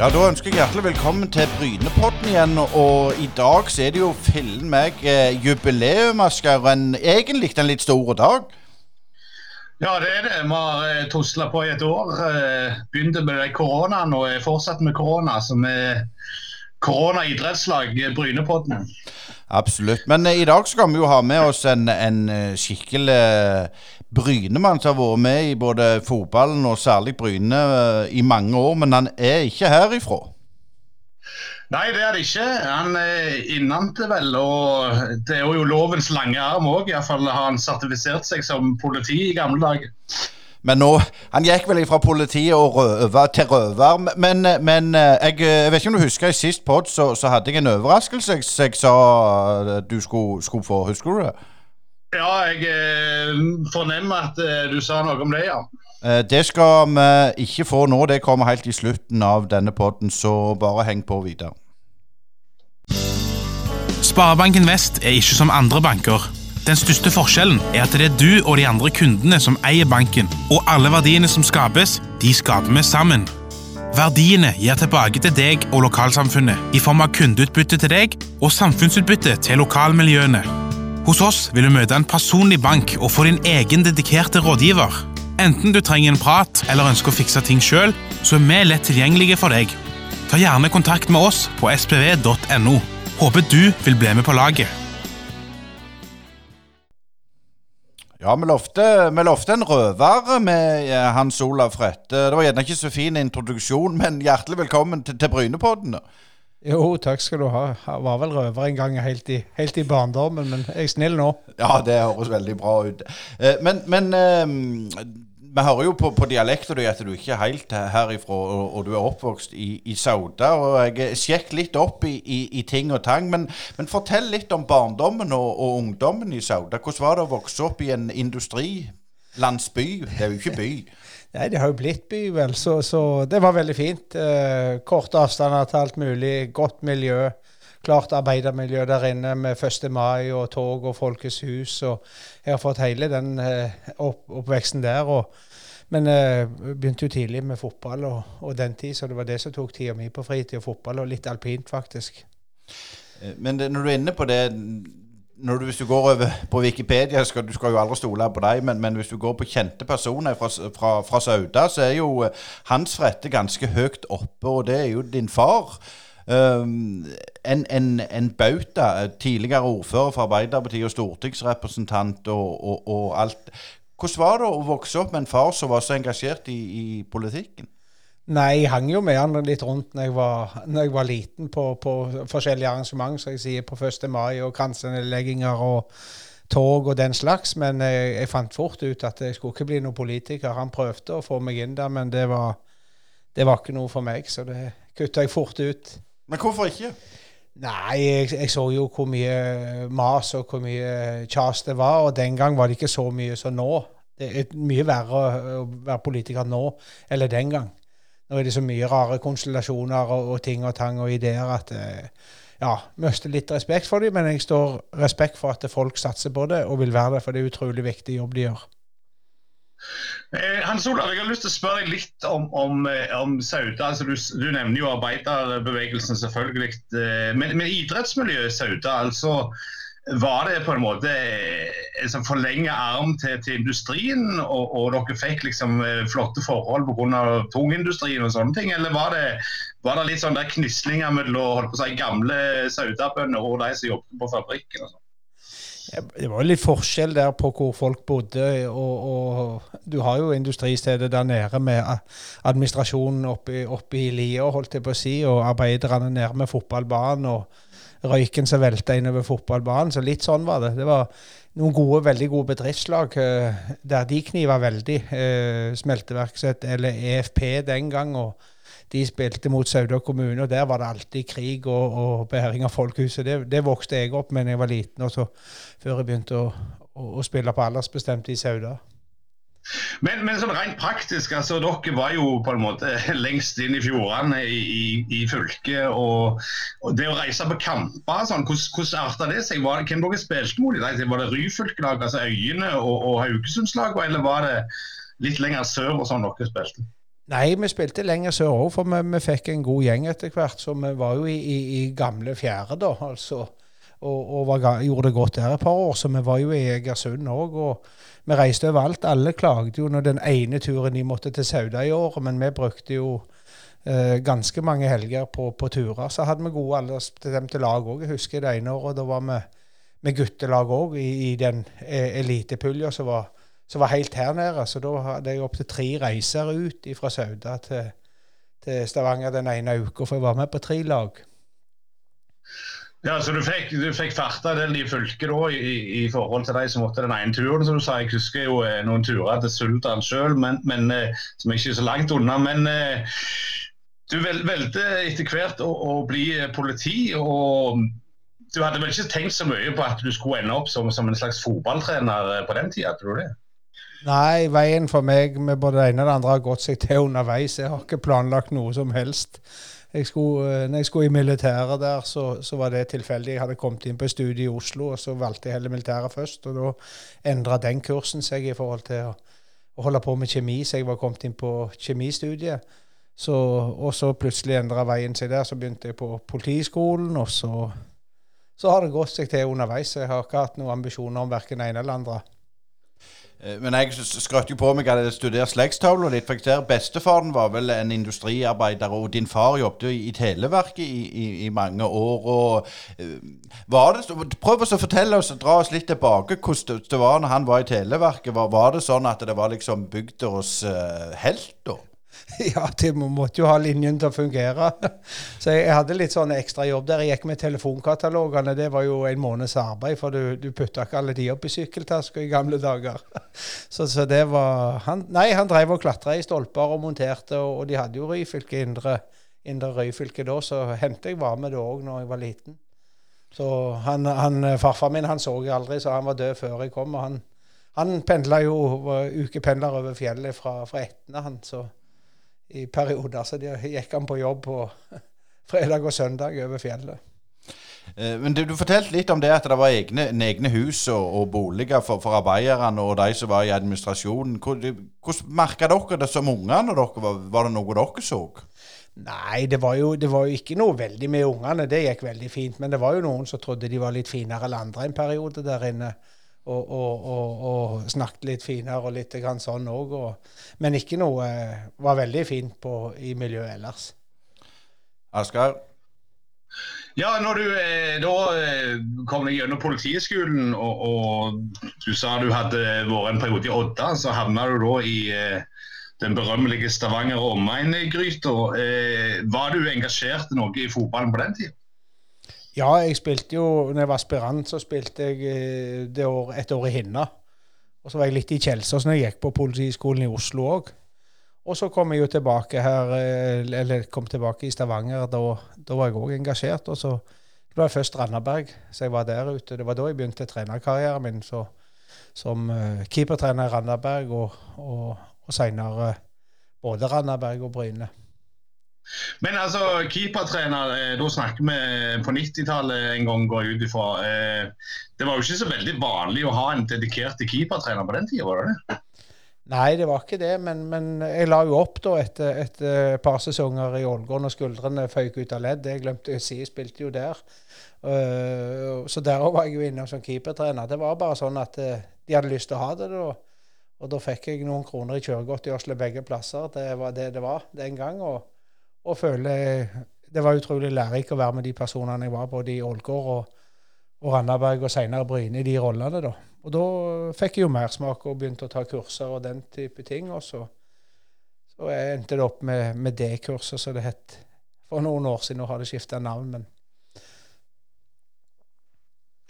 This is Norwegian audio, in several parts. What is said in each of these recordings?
Ja, Da ønsker jeg hjertelig velkommen til Brynepodden igjen. Og i dag så er det jo fillen meg eh, jubileum, Asker. En, egentlig en litt stor dag. Ja, det er det. Vi har eh, tusla på i et år. Eh, begynte med koronaen og er fortsatt med korona. Som er korona-idrettslag, eh, Brynepodden. Absolutt. Men eh, i dag skal vi jo ha med oss en, en skikkelig Brynemann som har vært med i både fotballen og særlig Bryne eh, i mange år, men han er ikke herifra. Nei, det er det ikke. Han er innentil, vel. Og det er jo lovens lange arm òg. Iallfall har han sertifisert seg som politi i gamle dager. Men nå, Han gikk vel fra politiet og røver til røver. Men, men jeg, jeg, vet ikke om du husker i sist pod, så, så, hadde jeg en overraskelse jeg, sa du skulle, skulle få. Husker du det? Ja, jeg eh, fornemmer at eh, du sa noe om det, ja. Eh, det skal vi ikke få nå. Det kommer helt i slutten av denne podden, så bare heng på videre. Sparebanken Vest er ikke som andre banker. Den største forskjellen er at det er du og de andre kundene som eier banken, og alle verdiene som skapes, de skaper vi sammen. Verdiene gir tilbake til deg og lokalsamfunnet i form av kundeutbytte til deg og samfunnsutbytte til lokalmiljøene. Hos oss vil du møte en personlig bank og få din egen dedikerte rådgiver. Enten du trenger en prat eller ønsker å fikse ting sjøl, så er vi lett tilgjengelige for deg. Ta gjerne kontakt med oss på spv.no. Håper du vil bli med på laget. Ja, vi lovte, vi lovte en røver med eh, Hans Olav Frette. Det var gjerne ikke så fin introduksjon, men hjertelig velkommen til, til Brynepodden. Jo, takk skal du ha. Jeg var vel røver en gang helt i, helt i barndommen, men jeg er snill nå. Ja, det høres veldig bra ut. Eh, men, men eh, vi hører jo på, på dialekten din at du ikke er helt herifra, og, og du er oppvokst i, i Sauda. og Jeg sjekker litt opp i, i, i ting og tang, men, men, fortell litt om barndommen og, og, ungdommen i Sauda. Hvordan var det å vokse opp i en industrilandsby? Det er jo ikke by. Nei, det har jo blitt by, vel, så, så det var veldig fint. Eh, korte avstander til alt mulig. Godt miljø. Klart arbeidermiljø der inne med 1. mai og tog og Folkets hus. og Jeg har fått hele den eh, opp, oppveksten der. og men jeg eh, begynte jo tidlig med fotball og, og, den tid, så det var det som tok tida mi på fritid. Og fotball og litt alpint, faktisk. Eh, men det, når du er inne på det du, hvis du går over på Wikipedia, skal, du skal jo aldri stole på deg, men, men, hvis du går på kjente personer fra, fra, fra Sauda, så er jo uh, Hans Frette ganske høyt oppe, og det er jo din far. Um, en, en, en bauta, tidligere ordfører for Arbeiderpartiet og stortingsrepresentant og, og, og, alt. Hvordan var det å vokse opp med en far som var så engasjert i, i politikken? Nei, jeg hang jo med han litt rundt når jeg var, når jeg var liten på, på, forskjellige arrangement, som jeg sier, på 1. mai og kransenedlegginger og tog og den slags. Men jeg, jeg, fant fort ut at jeg skulle ikke bli noen politiker. Han prøvde å få meg inn der, men det var, det var ikke noe for meg, så det kutta jeg fort ut. Men hvorfor ikke? Nei, jeg, jeg, så jo hvor mye mas og hvor mye kjas det var, og den gang var det ikke så mye som nå. Det er mye verre å være politiker nå eller den gang. Nå er det så mye rare konstellasjoner og, og ting og tang og ideer at eh, ja, mister litt respekt for dem, men jeg står respekt for at folk satser på det og vil være det, for det er utrolig viktig jobb de gjør. Eh, Hans Olav, jeg har lyst til å spørre deg litt om, om, eh, om Sauda. Altså, du, du, nevner jo arbeiderbevegelsen, selvfølgelig. Eh, men, men idrettsmiljøet Sauda, altså var det på en måte liksom forlenge arm til, til industrien, og, og, dere fikk liksom eh, flotte forhold pga. tungindustrien og sånne ting? Eller var det, var det litt sånn der knislinger mellom si, gamle saudabønder og de som jobbet på fabrikken? og sånn? Det var litt forskjell der på hvor folk bodde. Og, og du har jo industristedet der nede med administrasjonen oppe, oppe i lia, holdt jeg på å si, og arbeiderne nede med fotballbanen. og røyken som velta innover fotballbanen. Så litt sånn var det. Det var noen gode, veldig gode bedriftslag uh, der de kniva veldig. Uh, Smelteverksett, eller EFP den gang. og de spilte mot Sauda kommune, og der var det alltid krig og, og bæring av folkehuset. Det, det, vokste jeg opp med da jeg var liten, og så, før jeg begynte å, å, å spille på aldersbestemte i Sauda. Men, men sånn rent praktisk, altså dere var jo på en måte lengst inn i fjordene i, i, i fylket. Og, og, det å reise på kamper, sånn, hvordan arta det seg? Var, hvem dere spilte mot? Var det Ryfylke-lag, altså Øyene og, og Haugesundslaget, eller var det litt lenger sør og sånn dere spilte? Nei, vi spilte lenger sør òg, for vi, vi, fikk en god gjeng etter hvert. Så vi var jo i, i, i gamle fjerde, da, altså. Og, og var, gjorde det godt der et par år. Så vi var jo i Egersund òg. Og vi reiste overalt. Alle klagde jo når den ene turen de måtte til Sauda i året, men vi brukte jo eh, ganske mange helger på, på, turer. Så hadde vi gode aldersbestemte lag òg. Jeg husker det ene året da var vi med guttelag òg i, i, den eh, elitepulja som var var helt her nede. Så da hadde jeg opptil tre reiser ut fra Sauda til, til, Stavanger den ene uka, for jeg var med på tre lag. Ja, Så du fikk, du fikk farta del i fylket i, i, forhold til de som måtte den ene turen, som du sa. Jeg husker jo eh, noen turer til Suldal sjøl, eh, som ikke er så langt unna. Men eh, du vel, valgte etter hvert å, å, bli politi. og Du hadde vel ikke tenkt så mye på at du skulle ende opp som, som en slags fotballtrener på den tida? Tror du det? Nei, veien for meg med både det ene og det andre har gått seg til underveis. Jeg har ikke planlagt noe som helst. Jeg skulle, eh, når jeg skulle i militæret der, så, så, var det tilfeldig. Jeg hadde kommet inn på studiet i Oslo, og så valgte jeg heller militæret først. Og da endra den kursen seg i forhold til å, å, holde på med kjemi, så jeg var kommet inn på kjemistudiet. Så, og så plutselig endra veien seg der. Så begynte jeg på Politiskolen, og så, så har det gått seg til underveis. Jeg har ikke hatt noen ambisjoner om verken det ene eller andre. Eh, men jeg skrøt jo på meg at jeg hadde studert slektstavla litt. For jeg bestefaren var vel en industriarbeider, og din far jobbet jo i Televerket i, i, i, mange år. og var det, Prøv å fortelle oss, dra oss litt tilbake hvordan det var når han var i Televerket. Var, var det sånn at det var liksom bygderes uh, helt da? Ja, de måtte jo ha linjen til å fungere. Så jeg hadde litt sånn ekstra jobb der. Jeg gikk med telefonkatalogene. Det var jo en måneds arbeid, for du, du putta ikke alle de opp i sykkeltaska i gamle dager. Så, så, det var han, Nei, han drev og klatra i stolper og monterte, og, og de hadde jo Ryfylke indre, indre Ryfylke da, så hendte jeg var med det òg når jeg var liten. Så han, han, farfar min han så jeg aldri, så han var død før jeg kom. og han han pendla jo, var ukependler over fjellet fra, fra Etne, han. Så i perioder. Så de gikk han på jobb på fredag og søndag over fjellet. Eh, men du, du, fortalte litt om det at det var egne, egne hus og, og boliger for, for, arbeiderne og de som var i administrasjonen. Hvordan merka dere det som unger når dere var, var det noe dere så? Nei, det var, jo, det var, jo, ikke noe veldig med ungene. Det gikk veldig fint. Men det var jo noen som trodde de var litt finere enn andre en periode der inne og, og, og, og, snakket litt finere og litt sånn òg. Men ikke noe Var veldig fint på, i miljøet ellers. Asgeir? Ja, når du eh, da eh, kom deg gjennom Politihøgskolen, og, og, du sa du hadde vært en periode i Odda, så havna du da i eh, den berømmelige Stavanger omegn-gryta. Eh, var du engasjert noe i fotballen på den tida? Ja, jeg spilte jo når jeg var aspirant, så spilte jeg eh, år, et år i Hinna. Og så var jeg litt i Kjelsås når jeg gikk på Politiskolen i Oslo òg. Og så kom jeg jo tilbake her, eh, eller kom tilbake i Stavanger. Da, da var jeg òg engasjert. Og så var jeg først Randaberg, så jeg var der ute. Det var da jeg begynte trenerkarrieren min så, som uh, keepertrener i Randaberg, og, og, og seinere både Randaberg og Bryne. Men altså, keepertrener, eh, da snakker vi på 90-tallet en gang, går jeg ut ifra. Eh, det var jo ikke så veldig vanlig å ha en dedikert keepertrener på den tida, var det det? Nei, det var ikke det, men, men jeg la jo opp da etter et, par sesonger i Ålgård når skuldrene føyk ut av ledd. Jeg glemte å si, jeg spilte jo der. Så der var jeg jo inne som keepertrener. Det var bare sånn at de hadde lyst til å ha det. da. Og da fikk jeg noen kroner i kjøregodtgjørsel begge plasser. Det var det det var den gang. og og føler det var utrolig lærerikt å være med de personene jeg var, både i Ålgård og, og Randaberg og senere Bryne, i de rollene. da. Og da fikk jeg jo mersmak og begynte å ta kurser og den type ting. Og så, så endte det opp med, med det kurset som det het for noen år siden. Nå har det skifta navn, men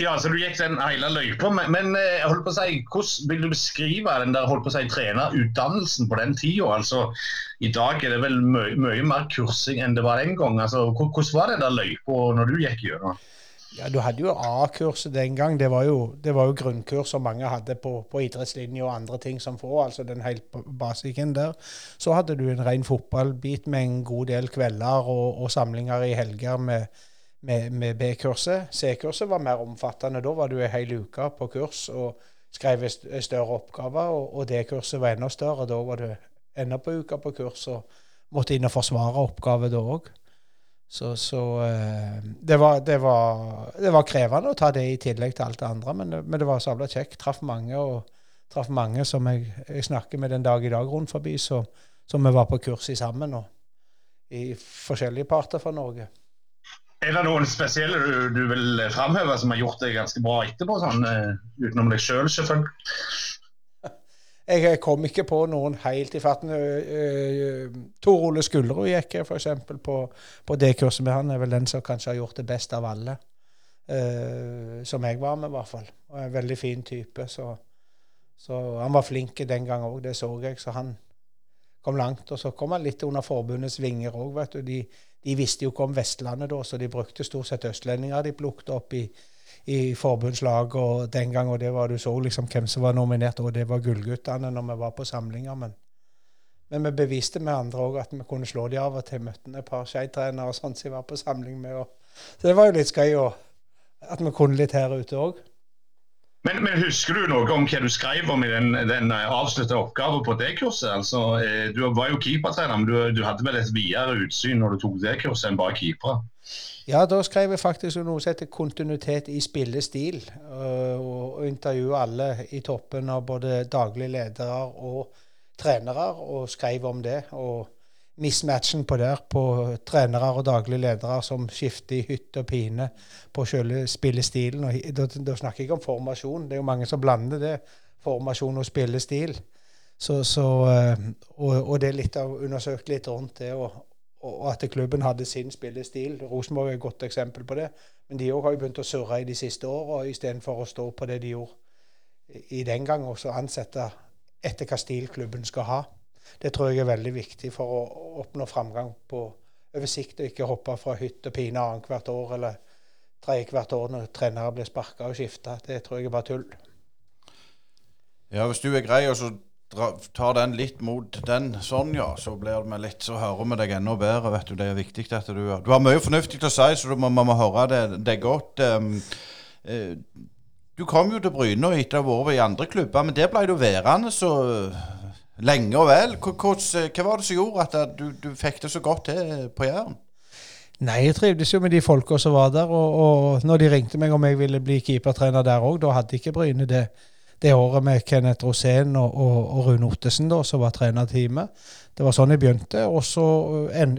ja, så du gikk den hele løypa. Men, men eh, holdt på å si, hvordan vil du beskrive den der holdt på å si, trenerutdannelsen på den tida? Altså, I dag er det vel mye, mer kursing enn det var den gang. Altså, hvordan var det der løypa når du gikk gjennom? Ja, Du hadde jo A-kurset den gang. Det var jo, det var jo grunnkurs som mange hadde på, på idrettslinje og andre ting som få. altså den helt basikken der. Så hadde du en ren fotballbit med en god del kvelder og, og samlinger i helger med med, med B-kurset. C-kurset var mer omfattende. Da var du ei hel uke på kurs og skrev større oppgaver. Og, og D-kurset var enda større. Da var du enda på uka på kurs og måtte inn og forsvare oppgaver da òg. Så, så eh, det, var, det, var, det, var, krevende å ta det i tillegg til alt det andre, men, men det var sabla kjekt. Traff mange og traff mange som jeg, jeg, snakker med den dag i dag rundt forbi, som vi var på kurs i sammen og i forskjellige parter fra Norge. Er det noen spesielle du, du vil framheve som har gjort det ganske bra etterpå, sånn, uh, utenom deg sjøl, selv, selvfølgelig? Jeg kom ikke på noen helt i farten. Tor Ole Skullerud gikk f.eks. På, på det kurset med han. er vel den som kanskje har gjort det best av alle. Som jeg var med, i hvert fall. Og en veldig fin type. Så, så han var flink den gang òg, det så jeg. Så han kom langt. Og så kom han litt under forbundets vinger òg, vet du. De, de, visste jo ikke om Vestlandet da, så de brukte stort sett østlendinger de plukket opp i, i forbundslaget den gang. Og det var du så liksom hvem som var nominert, og det var Gullguttene når vi var på samlinger. Men, men vi beviste med andre òg at vi kunne slå de av og til. Møtte et par skeitrenere og sånt som vi var på samling med. Og, så det var jo litt skøy at vi kunne litt her ute òg. Men, men, husker du noe om hva du skrev om i den, den eh, avslutta oppgaven på det kurset? Altså, eh, du var jo keepertrener, men du, du, hadde vel et videre utsyn når du tok det kurset enn bare keepere? Ja, da skrev jeg faktisk noe som heter kontinuitet i spillestil. Og, og intervjue alle i toppen av både daglige ledere og trenere, og skrev om det. og mismatchen på der, på trenere og daglige ledere som skifter i hytt og pine på selve spillestilen. Og da, da, snakker jeg ikke om formasjon, det er jo mange som blander det, formasjon og spillestil. Så, så, eh, og, og, det er litt av undersøkt litt rundt det, og, og at klubben hadde sin spillestil. Rosenborg er et godt eksempel på det. Men de òg har jo begynt å surre i de siste åra istedenfor å stå på det de gjorde i den gang, og så ansette etter hva stil klubben skal ha. Det tror jeg er veldig viktig for å oppnå framgang på oversikt, og ikke hoppe fra hytt og pine annethvert år eller tredje år når trenere blir sparka og skifta. Det tror jeg er bare tull. Ja, hvis du er grei og så tar den litt mot den sånn, ja, så blir det litt så hører vi deg enda bedre. vet Du Det er viktig at du Du har mye fornuftig til å si, så du må, må høre det, det er godt. Um, uh, du kom jo til Bryne etter å ha vært i andre klubber, men der ble du værende så lenge og vel. Hva, hva var det som gjorde at du, du fikk det så godt til på Jæren? Nei, jeg trivdes jo med de folka som var der. Og, og når de ringte meg om jeg ville bli keepertrener der òg, da hadde ikke Bryne det, det året med Kenneth Rosén og, og, og, Rune Ottesen, da, som var trenerteamet. Det var sånn jeg begynte. Og så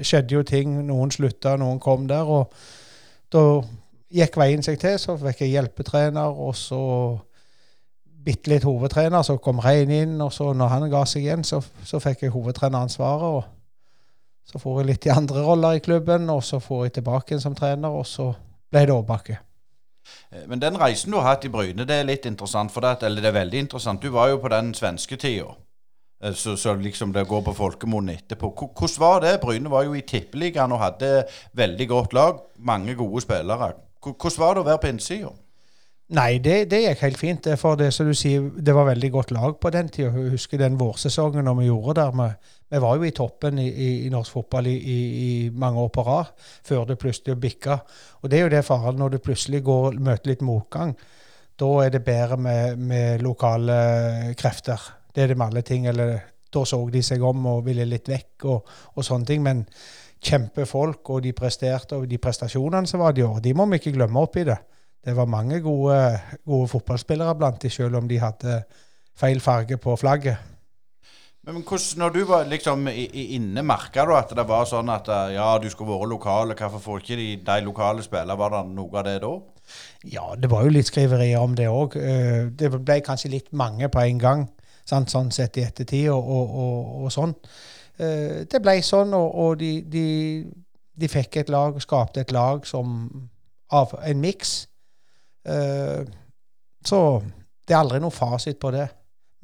skjedde jo ting. Noen slutta, noen kom der. Og da gikk veien seg til. Så fikk jeg hjelpetrener, og så bitte litt hovedtrener, så kom Rein inn, og så når han ga seg igjen, så, så fikk jeg hovedtreneransvaret. og Så får jeg litt i andre roller i klubben, og så får jeg tilbake igjen som trener, og så ble det Årbakke. Eh, men den reisen du har hatt i Bryne, det er litt interessant for deg, eller det er veldig interessant. Du var jo på den svenske tida. Eh, så, så, liksom det går på folkemunne etterpå. Hvordan var det? Bryne var jo i tippeligaen og hadde veldig godt lag. Mange gode spillere. Hvordan var det å være på innsida? Nei, det, det, gikk helt fint. For det, som du sier, det var veldig godt lag på den tida. Jeg husker den vårsesongen når vi gjorde der. Vi, vi var jo i toppen i, i, i norsk fotball i, i, mange år på rad, før det plutselig bikka. Og det er jo det faren når du plutselig går, møter litt motgang. Da er det bedre med, med, lokale krefter. Det er det med alle ting. Eller da så de seg om og ville litt vekk og, og sånne ting. Men kjempefolk, og de presterte, og de prestasjonene som var de år, de må vi ikke glemme oppi det det var mange gode, gode fotballspillere blant dem, selv om de hadde feil farge på flagget. Men, hvordan, når du var liksom inne, merka du at det var sånn at eh, ja, du skulle vært lokal, hvorfor får ikke de, de lokale spillere? Var det noe av det da? Ja, det var jo litt skriverier om det òg. Eh, det ble kanskje litt mange på en gang, sant? sånn sett i ettertid og, og, og, og sånn. Eh, det ble sånn, og, de, de, de, fikk et lag, skapte et lag som av en miks så det er aldri noen fasit på det.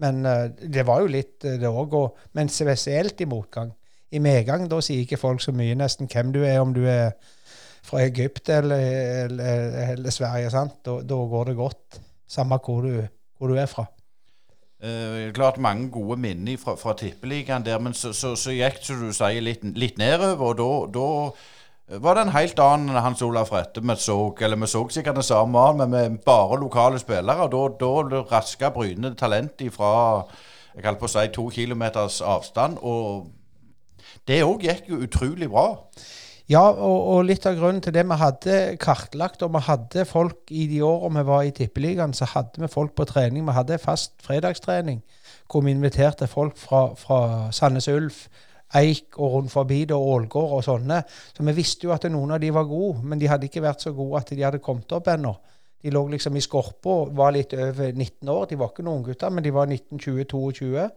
Men eh, det var jo litt eh, det òg. Men spesielt i motgang. I medgang da sier ikke folk så mye nesten hvem du er, om du er fra Egypt eller, eller, eller Sverige. sant? Da, da, går det godt, samme hvor du, hvor du er fra. Eh, klart mange gode minner fra, fra Tippeligaen der, men så, så, så gikk som du sier, litt, litt nedover. og da var det en helt annen Hans Olaf Rette vi så. Eller vi så sikkert den samme, men med bare lokale spillere. Da, da raska Bryne talent fra jeg holdt på å si to kilometers avstand. Og det òg gikk jo utrolig bra. Ja, og, og, litt av grunnen til det vi hadde kartlagt, og vi hadde folk i de årene vi var i Tippeligaen, så hadde vi folk på trening. Vi hadde fast fredagstrening hvor vi inviterte folk fra, fra Sandnes Ulf, Eik og rundt forbi og Ålgård og sånne. Så vi visste jo at noen av de var gode, men de hadde ikke vært så gode at de hadde kommet opp ennå. De lå liksom i skorpa, var litt over 19 år. De var ikke noen gutter, men de var 19-20-22.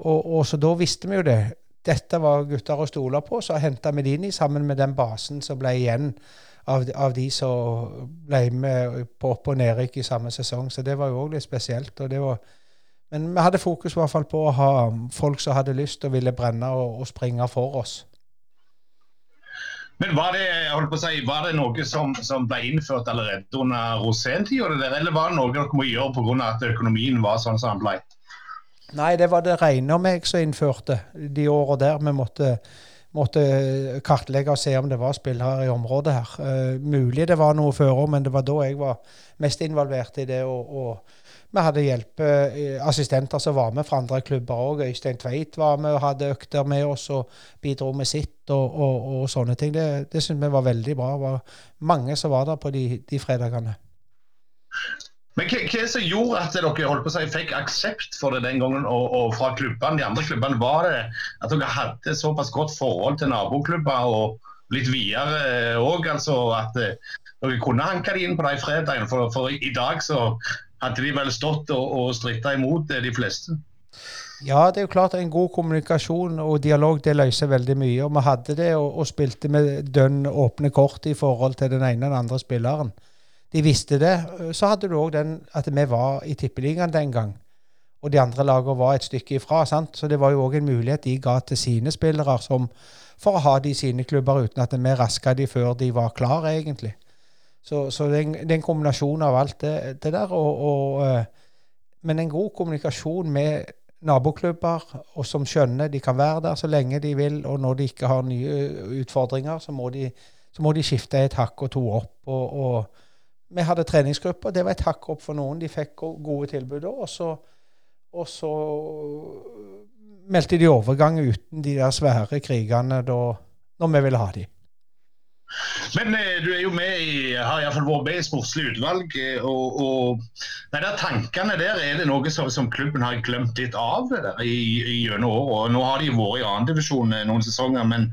Og, og, så da visste vi jo det. Dette var gutter å stole på. Så henta vi de inn i sammen med den basen som ble igjen av, av de som ble med på opp- og nedrykk i samme sesong. Så det var jo òg litt spesielt. og det var men vi hadde fokus i hvert fall på å ha folk som hadde lyst og ville brenne og, og springe for oss. Men var det, si, var det noe som, som, ble innført allerede under Rosén-tida, eller var det noe dere må gjøre pga. at økonomien var sånn som den ble? Nei, det var det rene meg som innførte de åra der. Vi måtte, måtte, kartlegge og se om det var spillere i området her. Uh, mulig det var noe før òg, men det var da jeg var mest involvert i det. og, og vi hadde hjelpeassistenter som var med fra andre klubber òg. Øystein Tveit var med og hadde økter med oss og bidro med sitt og, og, og sånne ting. Det, det syntes vi var veldig bra. Det var mange som var der på de, de fredagene. Men hva, hva som gjorde at dere holdt på å si, fikk aksept for det den gangen, og, og fra klubbene, de andre klubbene? Var det at dere hadde såpass godt forhold til naboklubber og litt videre òg? Altså at eh, dere kunne hanke de inn på de fredagene? For, for i dag så hadde de vel stått og, og stritta imot de fleste. Ja, det er jo klart en god kommunikasjon og dialog det løser veldig mye. Og vi hadde det og, og spilte med dønn åpne kort i forhold til den ene og den andre spilleren. De visste det. Så hadde du òg den at vi var i Tippeligaen den gang. Og de andre lagene var et stykke ifra. sant? Så det var jo òg en mulighet de ga til sine spillere som, for å ha de i sine klubber uten at vi raska de før de var klare, egentlig. Så, så det, er en, kombinasjon av alt det, det der. Og, og, eh, men en god kommunikasjon med naboklubber, og som skjønner de kan være der så lenge de vil. Og når de ikke har nye utfordringer, så må de, så må de skifte et hakk og to opp. Og, og, vi hadde treningsgrupper. Det var et hakk opp for noen. De fikk gode tilbud da. Og så, og så meldte de overgang uten de der svære krigene da, når vi ville ha dem. Men eh, du er jo med i, har iallfall vært med i sportslig utvalg. Eh, og, og nei, der tankene der, Er det noe som, som klubben har glemt litt av der, i, gjennom året? Nå har de vært i annendivisjon eh, noen sesonger, men,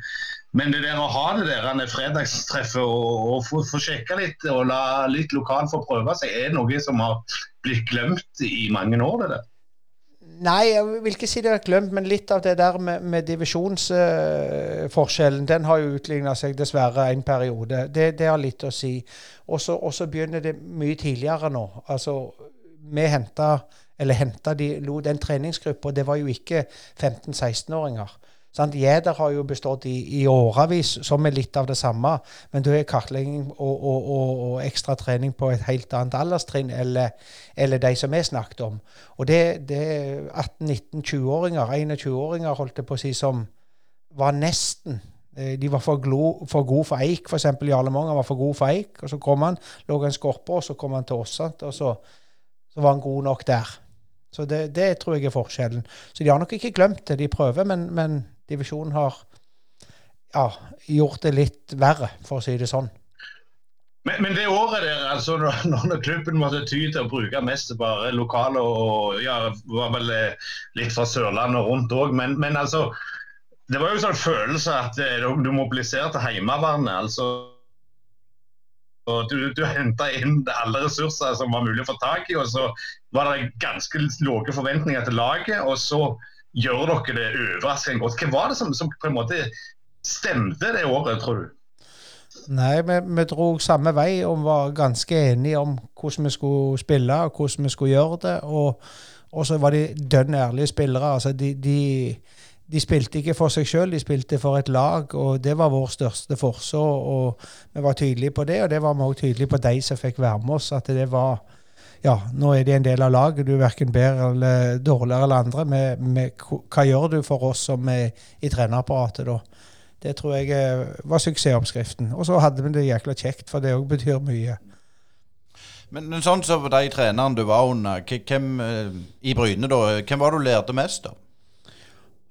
men det der å ha det der fredagstreffet og, og få, sjekka litt og la litt lokalt få prøve seg, er det noe som har blitt glemt i mange år? det der? Nei, jeg vil ikke si det er glemt, men litt av det der med, med divisjonsforskjellen, uh, den har jo utligna seg dessverre en periode. Det, det har litt å si. Og så begynner det mye tidligere nå. Altså, vi henta, eller henta de, den treningsgruppa, det var jo ikke 15-16-åringer. Sant? Har jo bestått i, i årevis, som er litt av det samme. Men da er kartlegging og, og, og, og, ekstra trening på et helt annet alderstrinn eller, eller de som vi snakket om. Og det, er 18-19-20-åringer, 21-åringer holdt jeg på å si, som var nesten eh, de var for, glo, for gode for Eik, f.eks. Jarle Mongen var for god for Eik. og Så kom han, lå en skorpe, og så kom han til oss. og så, så var han god nok der. Så det, det, tror jeg er forskjellen. Så de har nok ikke glemt det. De prøver, men, men divisjonen har ja, gjort det litt verre, for å si det sånn. Men, men det året der, altså når, når klubben måtte ty til å bruke mest bare lokale og ja, var vel eh, litt fra Sørlandet og rundt òg, men, men, altså Det var jo sånn følelse at eh, du mobiliserte Heimevernet. altså og du, du henta inn alle ressurser som var mulig å få tak i, og så var det ganske lave forventninger til laget. Og så gjør dere det overraskende godt. Hva var det som, som, på en måte stemte det året, tror du? Nei, vi, vi dro samme vei og var ganske enige om hvordan vi skulle spille og hvordan vi skulle gjøre det. Og, og så var de dønn ærlige spillere. altså de, de, de spilte ikke for seg sjøl, de spilte for et lag, og det var vår største forse. Og vi var tydelige på det, og det var vi òg tydelige på de som fikk være med oss. At det var ja, nå er de en del av laget. Du er verken bedre eller dårligere eller andre. Med, med, hva gjør du for oss som er i trenerapparatet da? Det tror jeg eh, var suksessoppskriften. Og så hadde vi det jækla kjekt, for det òg betyr mye. Men, sånn som de treneren du var under, hvem eh, i Bryne da, hvem var du lærte mest av?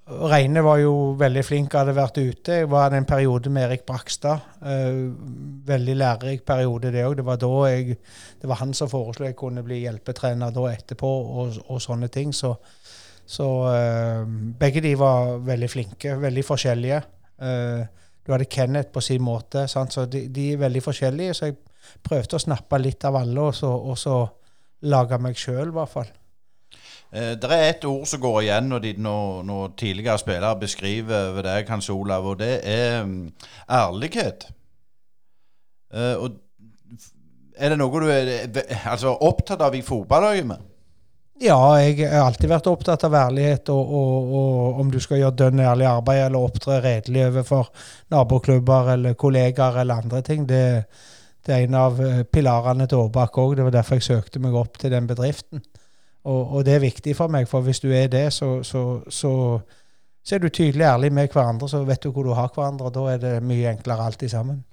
Reine var jo veldig flink, hadde vært ute. Jeg var en periode med Erik Brakstad. Eh, veldig lærerik periode, det òg. Det var da jeg Det var han som foreslo jeg kunne bli hjelpetrener da etterpå, og, og sånne ting. Så, så uh, begge de var veldig flinke, veldig forskjellige. Uh, du hadde Kenneth på sin måte, sant? så de, de er veldig forskjellige. Så jeg prøvde å snappe litt av alle, og så, og så lage meg sjøl, i hvert fall. Eh, det er et ord som går igjen når, de, når, når tidligere spillere beskriver ved deg, Hans Olav, og det er mm, ærlighet. Eh, og er det noe du er altså, opptatt av i fotballøyemed? Ja, jeg har alltid vært opptatt av ærlighet, og, og, og om du skal gjøre dønn ærlig arbeid eller opptre redelig overfor naboklubber eller kollegaer eller andre ting, det, det er en av eh, pilarene til Årbakk òg. Det var derfor jeg søkte meg opp til den bedriften. Og, og det er viktig for meg, for hvis du er det, så, så, så, så er du tydelig ærlig med hverandre, så vet du hvor du har hverandre, og da er det mye enklere alltid sammen.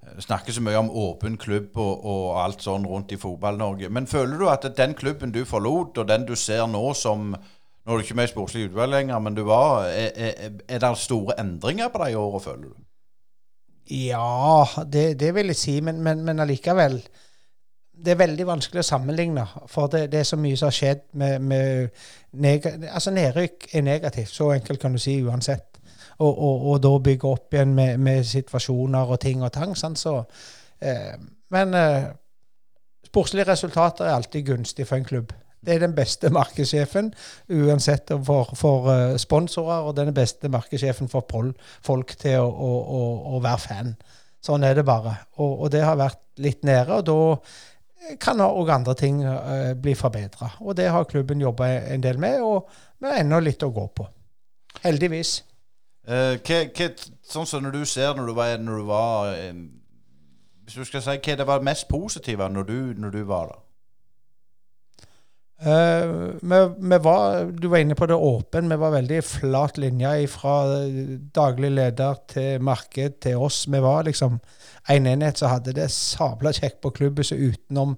Det snakker så mye om åpen klubb og, og alt sånn rundt i Fotball-Norge. Men føler du at den klubben du forlot, og den du ser nå som Nå er du ikke med i sportslig utvalg lenger, men du var Er, er, er det store endringer på de årene, føler du? Ja, det, det vil jeg si, men, men, men allikevel Det er veldig vanskelig å sammenligne, for det, det er så mye som har skjedd med, med Altså, nedrykk er negativt, så enkelt kan du si uansett. Og, og, og da bygge opp igjen med, med situasjoner og ting og tang. Sant? Så, eh, men eh, sportslige resultater er alltid gunstig for en klubb. Det er den beste markedssjefen uansett for, for eh, sponsorer, og den beste markedssjefen for folk til å, å, å, å være fan. Sånn er det bare. Og, og det har vært litt nede, og da kan òg andre ting eh, bli forbedra. Og det har klubben jobba en del med, og vi har ennå litt å gå på. Heldigvis. Eh, hva, hva, sånn som når du ser når du var, når du var eh, Hvis du skal si hva det var mest positive når du, når du var der? Eh, vi, vi var, du var inne på det åpen. Vi var veldig flat linje fra daglig leder til marked til oss. Vi var liksom en enhet som hadde det sabla kjekt på klubbhuset utenom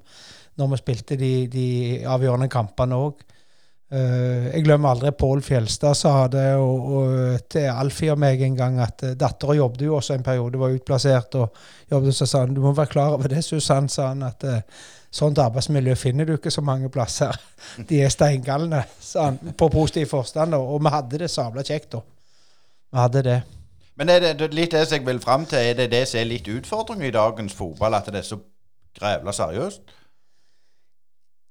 når vi spilte de, de avgjørende kampene òg. jeg glemmer aldri Pål Fjelstad sa det og, og til Alfie og meg en gang at uh, dattera jobbet jo også en periode, var utplassert. og jobbet, Så sa han du må være klar over det, Susann, sa han. at uh, Sånt arbeidsmiljø finner du ikke så mange plasser. De er steingalne, sa han, på positiv forstand. Og vi hadde det sabla kjekt, da. Vi hadde det. Men er det, litt det jeg vil fram til, er det det som er litt utfordringen i dagens fotball, at det er så grævla seriøst?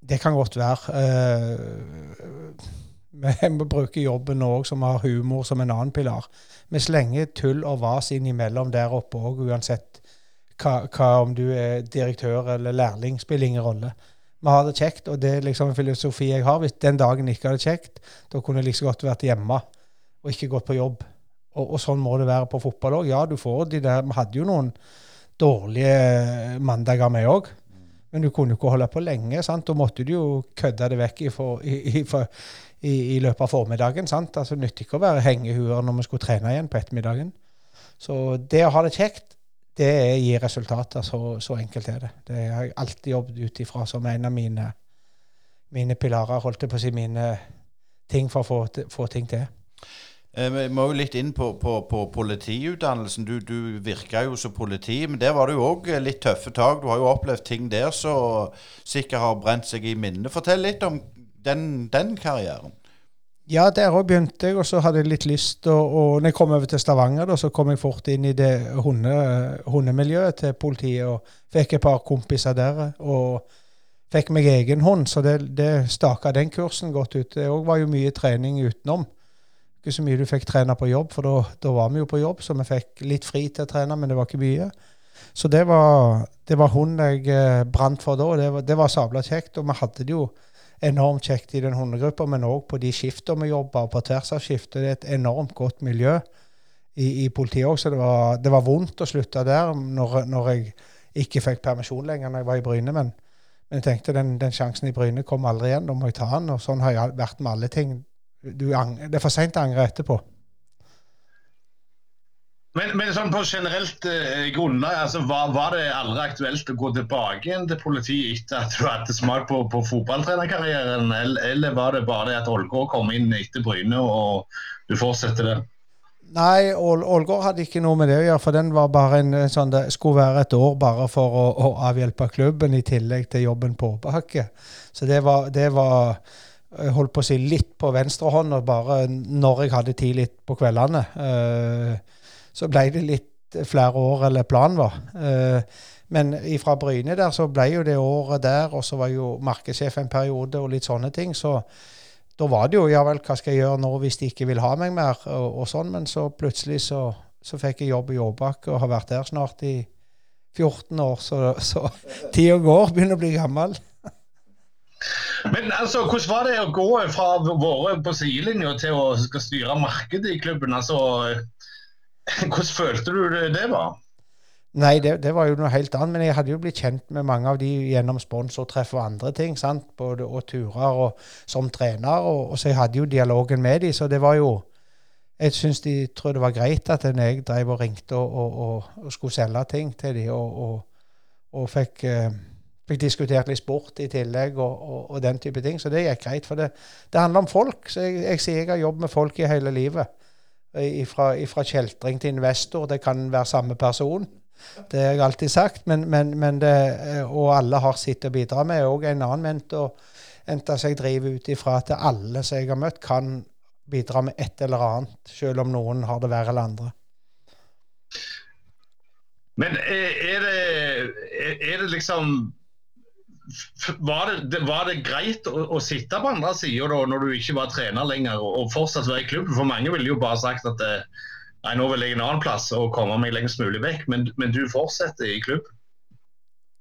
Det kan godt være. Uh, vi må bruke jobben òg, som har humor som en annen pilar. Vi slenger tull og vas innimellom der oppe òg, uansett hva, hva, om du er direktør eller lærling, spiller ingen rolle. Vi har det kjekt, og det er liksom en filosofi jeg har. Hvis den dagen ikke har det kjekt, da kunne jeg like så godt vært hjemme og ikke gått på jobb. Og, og sånn må det være på fotball òg. Ja, du får de der Vi hadde jo noen dårlige mandager, vi òg. Men du kunne jo ikke holde på lenge. sant? Da måtte du jo kødde det vekk i, for, i, i, i, løpet av formiddagen. sant? Altså, nytter ikke å være hengehuer når vi skulle trene igjen på ettermiddagen. Så det å ha det kjekt, det gir resultater. Så, så enkelt er det. Det har jeg alltid jobbet ut ifra som en av mine, mine pilarer, holdt jeg på å si, mine ting for å få, få ting til. Eh, Vi må jo litt inn på, på, på politiutdannelsen. Du, du virka jo som politi, men der var det jo òg litt tøffe tak. Du har jo opplevd ting der som sikkert har brent seg i minnet. Fortell litt om den, den karrieren. Ja, der òg begynte jeg, og så hadde jeg litt lyst og når jeg kom over til Stavanger, da, så kom jeg fort inn i det hunde, hundemiljøet til politiet og fikk et par kompiser der. Og fikk meg egen hund, så det, det staka den kursen godt ut. Det var jo mye trening utenom. Ikke så mye du fikk trene på jobb, for da, da var vi jo på jobb, så vi fikk litt fri til å trene, men det var ikke mye. Så det var, det var hunden jeg eh, brant for da. og Det var, det var sabla kjekt, og vi hadde det jo enormt kjekt i den hundegruppa, men òg på de skiftene vi jobba, og på tvers av skiftet. Det er et enormt godt miljø i, i politiet òg, så det var, det var, vondt å slutte der når, når, jeg ikke fikk permisjon lenger når jeg var i Bryne. Men, men jeg tenkte den, den sjansen i Bryne kom aldri igjen, da må jeg ta den. Og sånn har jeg vært med alle ting. Du, det er for seint å angre etterpå. Men, men sånn på generelt eh, grunnlag, altså, var, var, det aldri aktuelt å gå tilbake igjen til politiet etter at du hadde smak på, på fotballtrenerkarrieren, eller, eller, var det bare det at Ålgård kom inn etter Bryne og du fortsetter det? Nei, Ålgård hadde ikke noe med det å gjøre, for den var bare en sånn, det skulle være et år bare for å, å avhjelpe klubben, i tillegg til jobben på Åbakke. Så det var, det var holdt på å si litt på venstre hånd, og bare når jeg hadde tid litt på kveldene. Uh, så ble det litt flere år, eller planen var. Eh, men fra Bryne der så ble jo det året der, og så var jo markedssjef en periode og litt sånne ting. Så da var det jo ja vel, hva skal jeg gjøre nå hvis de ikke vil ha meg mer, og, og sånn. Men så plutselig så, så fikk jeg jobb i Jåbak og har vært der snart i 14 år, så, så tida går. Begynner å bli gammel. Men altså, hvordan var det å gå fra å være på sidelinja til å skal styre markedet i klubben? Altså, hvordan følte du det var? Nei, det, det, var jo noe helt annet. Men jeg hadde jo blitt kjent med mange av de gjennom sponsortreff og andre ting. sant? Både og turer og som trener. Og, og, så jeg hadde jo dialogen med de, Så det var jo Jeg syns de tror det var greit at jeg drev og ringte og, og, og skulle selge ting til de Og, fikk, eh, fikk, diskutert litt sport i tillegg og, den type ting. Så det gikk greit. For det, det handler om folk. Så jeg, jeg sier jeg har jobbet med folk i hele livet. Fra kjeltring til investor. Det kan være samme person. Det har jeg alltid sagt. Men, men, men det, og alle har sitt å bidra med. Og en annen mentor endte seg drive ut ifra at alle som jeg har møtt, kan bidra med et eller annet, selv om noen har det verre eller andre. Men er det, er det liksom var det, var det, greit å, å sitte på andre sida når du ikke var trener lenger, og, fortsatt være i klubben? For mange ville jo bare sagt at eh, nei, nå vil jeg en annen plass og komme meg lengst mulig vekk, men, men du fortsetter i klubb?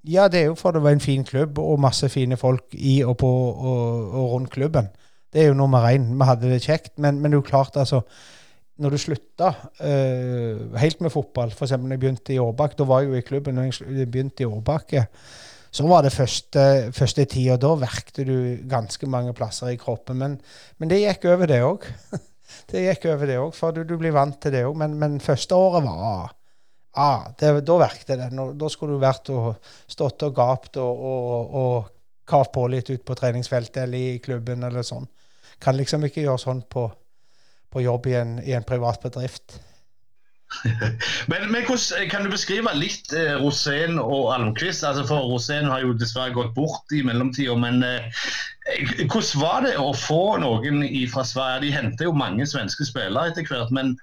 Ja, det er jo for det var en fin klubb og masse fine folk i og på og, og rundt klubben. Det er jo nummer én. Vi hadde det kjekt. Men, men det er jo klart, altså Når du slutta uh, helt med fotball, f.eks. da jeg begynte i Årbakke, da var jeg jo i klubben når jeg begynte i Årbakke. Så var det første, første tida. Da verkte du ganske mange plasser i kroppen. Men, men det gikk over, det òg. det gikk over, det òg, for du, du, blir vant til det òg. Men, men, første året var ah, det, Da verkte det. Nå, da skulle du vært og stått og gapt og, og, og kavd på litt ut på treningsfeltet eller i klubben eller sånn. Kan liksom ikke gjøre sånn på, på jobb i en, i en privat bedrift. Men, men Kan du beskrive litt eh, Rosén og Almqvist? Altså for Rosén har jo dessverre gått bort i mellomtida. Men eh, hvordan var det å få noen fra Sverige? De henter jo mange svenske spillere etter hvert. men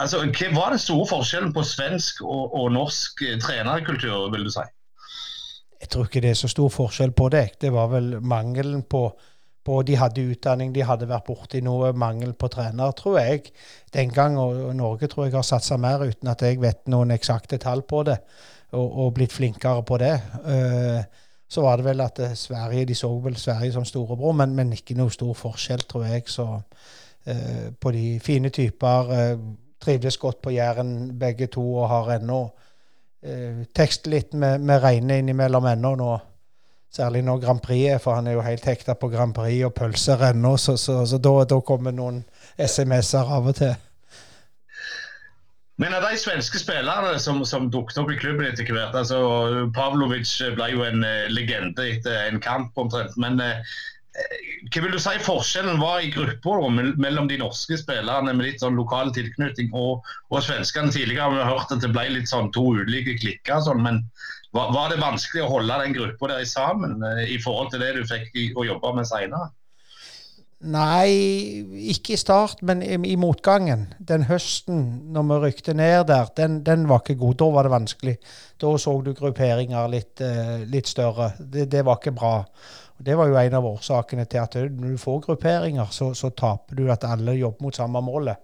altså, Hva var den store forskjellen på svensk og, og norsk eh, trenerkultur, vil du si? Jeg tror ikke det er så stor forskjell på det. Det var vel mangelen på på De hadde utdanning, de hadde vært borti noe mangel på trener, tror jeg. Den gang, og Norge tror jeg har satsa mer uten at jeg vet noen eksakte tall på det, og, og blitt flinkere på det. Uh, så var det vel at uh, Sverige, de så vel Sverige som storebror, men, men ikke noe stor forskjell, tror jeg. Så uh, på de fine typer trivdes godt på Jæren begge to og har ennå tekstet litt med, med Reine innimellom ennå nå. Særlig når Grand Prix er, for han er jo helt hekta på Grand Prix og pølser ennå. Så, så, så da, da, kommer noen SMS-er av og til. Men av de svenske spillerne som, som dukket opp i klubben etter hvert altså Pavlovic ble jo en uh, legende etter en kamp omtrent. Men uh, hva vil du si forskjellen var i gruppa mellom de norske spillerne med litt sånn lokal tilknytning og, og svenskene? Tidligere har vi hørt at det ble litt sånn to ulike klikker, sånn, men var, var, det vanskelig å holde den gruppa der sammen eh, i forhold til det du fikk å jobbe med seinere? Nei, ikke i start, men i, i, motgangen. Den høsten når vi rykte ned der, den, den, var ikke god. Da var det vanskelig. Da så du grupperinger litt, uh, litt større. Det, det, var ikke bra. Det var jo en av årsakene til at når du får grupperinger, så, så taper du at alle jobber mot samme målet.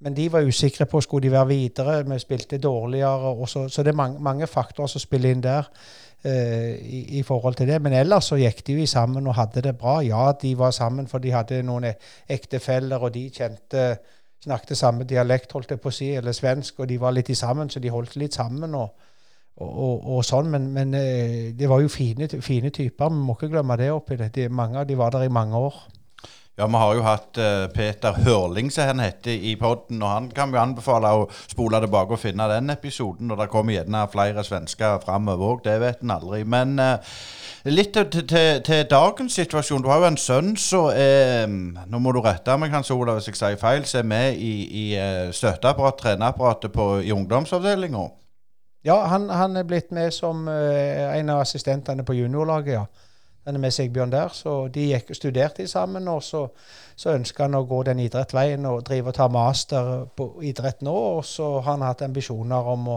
Men de var usikre på skulle de være videre. Vi spilte dårligere. Så, så, det er mange, mange, faktorer som spiller inn der uh, i, i, forhold til det. Men ellers så gikk de jo sammen og hadde det bra. Ja, de var sammen for de hadde noen ektefeller, og de kjente snakket samme dialekt, holdt jeg på å si, eller svensk, og de var litt i sammen, så de holdt litt sammen. og og, og, og, sånn, Men, men uh, det var jo fine, fine, typer. Vi må ikke glemme det oppi det. De, mange av de var der i mange år. Ja, vi har jo hatt eh, Peter Hørling, som han heter, i podden, og han kan vi anbefale å spole tilbake og finne den episoden. Og det kommer gjerne flere svensker framover òg, det vet en aldri. Men eh, litt til, til, til dagens situasjon. Du har jo en sønn som er Nå må du rette meg, Hans Olav, hvis jeg sier feil. Som er med i, i eh, støtteapparat, treneapparatet på, i ungdomsavdelinga. Ja, han, han er blitt med som en av assistentene på juniorlaget, ja. Er med Sigbjørn der, så de gikk, studerte sammen. Og så, så ønska han å gå den idrettsveien og drive og ta master på idrett nå. Og så har han hatt ambisjoner om å,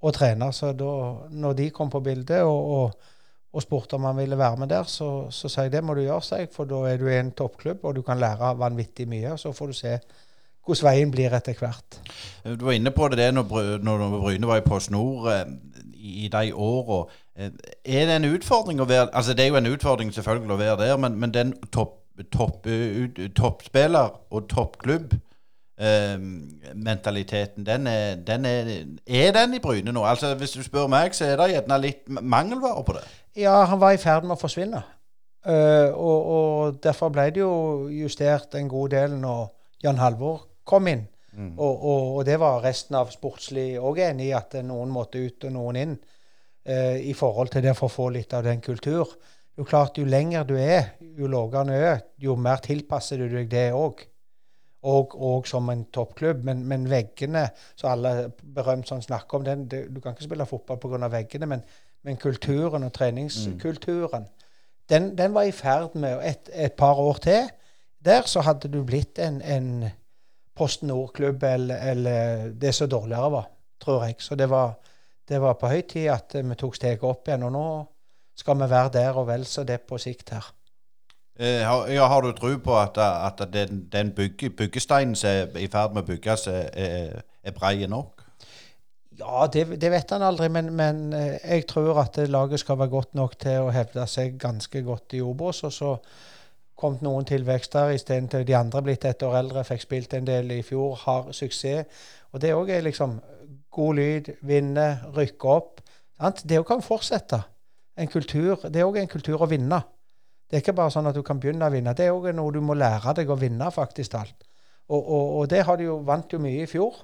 å trene. Så da når de kom på bildet og, og, og spurte om han ville være med der, så, sa jeg det må du gjøre, seg, for da er du i en toppklubb, og du kan lære vanvittig mye. og Så får du se hvordan veien blir etter hvert. Du var inne på det, når, når Bryne var i Post Nord eh, i de åra. Eh, Er det en utfordring å være Altså, det er jo en utfordring selvfølgelig å være der, men, men den topp, topp, ut, toppspiller og toppklubb Uh, mentaliteten, den er, den er, er den i Bryne nå? Altså, Hvis du spør meg, så er det gjerne litt mangelvare på det. Ja, han var i ferd med å forsvinne. Uh, og, og derfor ble det jo justert en god del når Jan Halvor kom inn. Og, og, og det var resten av sportslig òg enig i at noen måtte ut og noen inn. Eh, I forhold til det for å få litt av den kultur. Jo klart, jo lenger du er, jo lavere du er, jo mer tilpasser du deg det òg. Og, og som en toppklubb. Men, men veggene, som alle berømt sånn snakker om, den, det, du kan ikke spille fotball pga. veggene, men, men kulturen og treningskulturen, den, den var i ferd med et, et par år til. Der så hadde du blitt en, en Post Nord-klubb, eller, eller det som dårligere var, tror jeg. Så det var, det var på høy tid at vi tok steget opp igjen. Og nå skal vi være der og vel så det på sikt her. Eh, har, ja, har du tro på at, at den, den bygge, byggesteinen som er i ferd med å bygges, er, er, er brei nok? Ja, det, det vet han aldri, men, men eh, jeg tror at laget skal være godt nok til å hevde seg ganske godt i Obos. Og så kom det noen tilvekster istedenfor de andre blitt et år eldre, fikk spilt en del i fjor, har suksess. Og det òg er liksom god lyd, vinne, rykke opp. Sant? Det kan fortsette. En kultur, det er òg en kultur å vinne. Det er ikke bare sånn at du kan begynne å vinne. Det er òg noe du må lære deg å vinne, faktisk alt. Og, og, og det har de jo vant jo mye i fjor.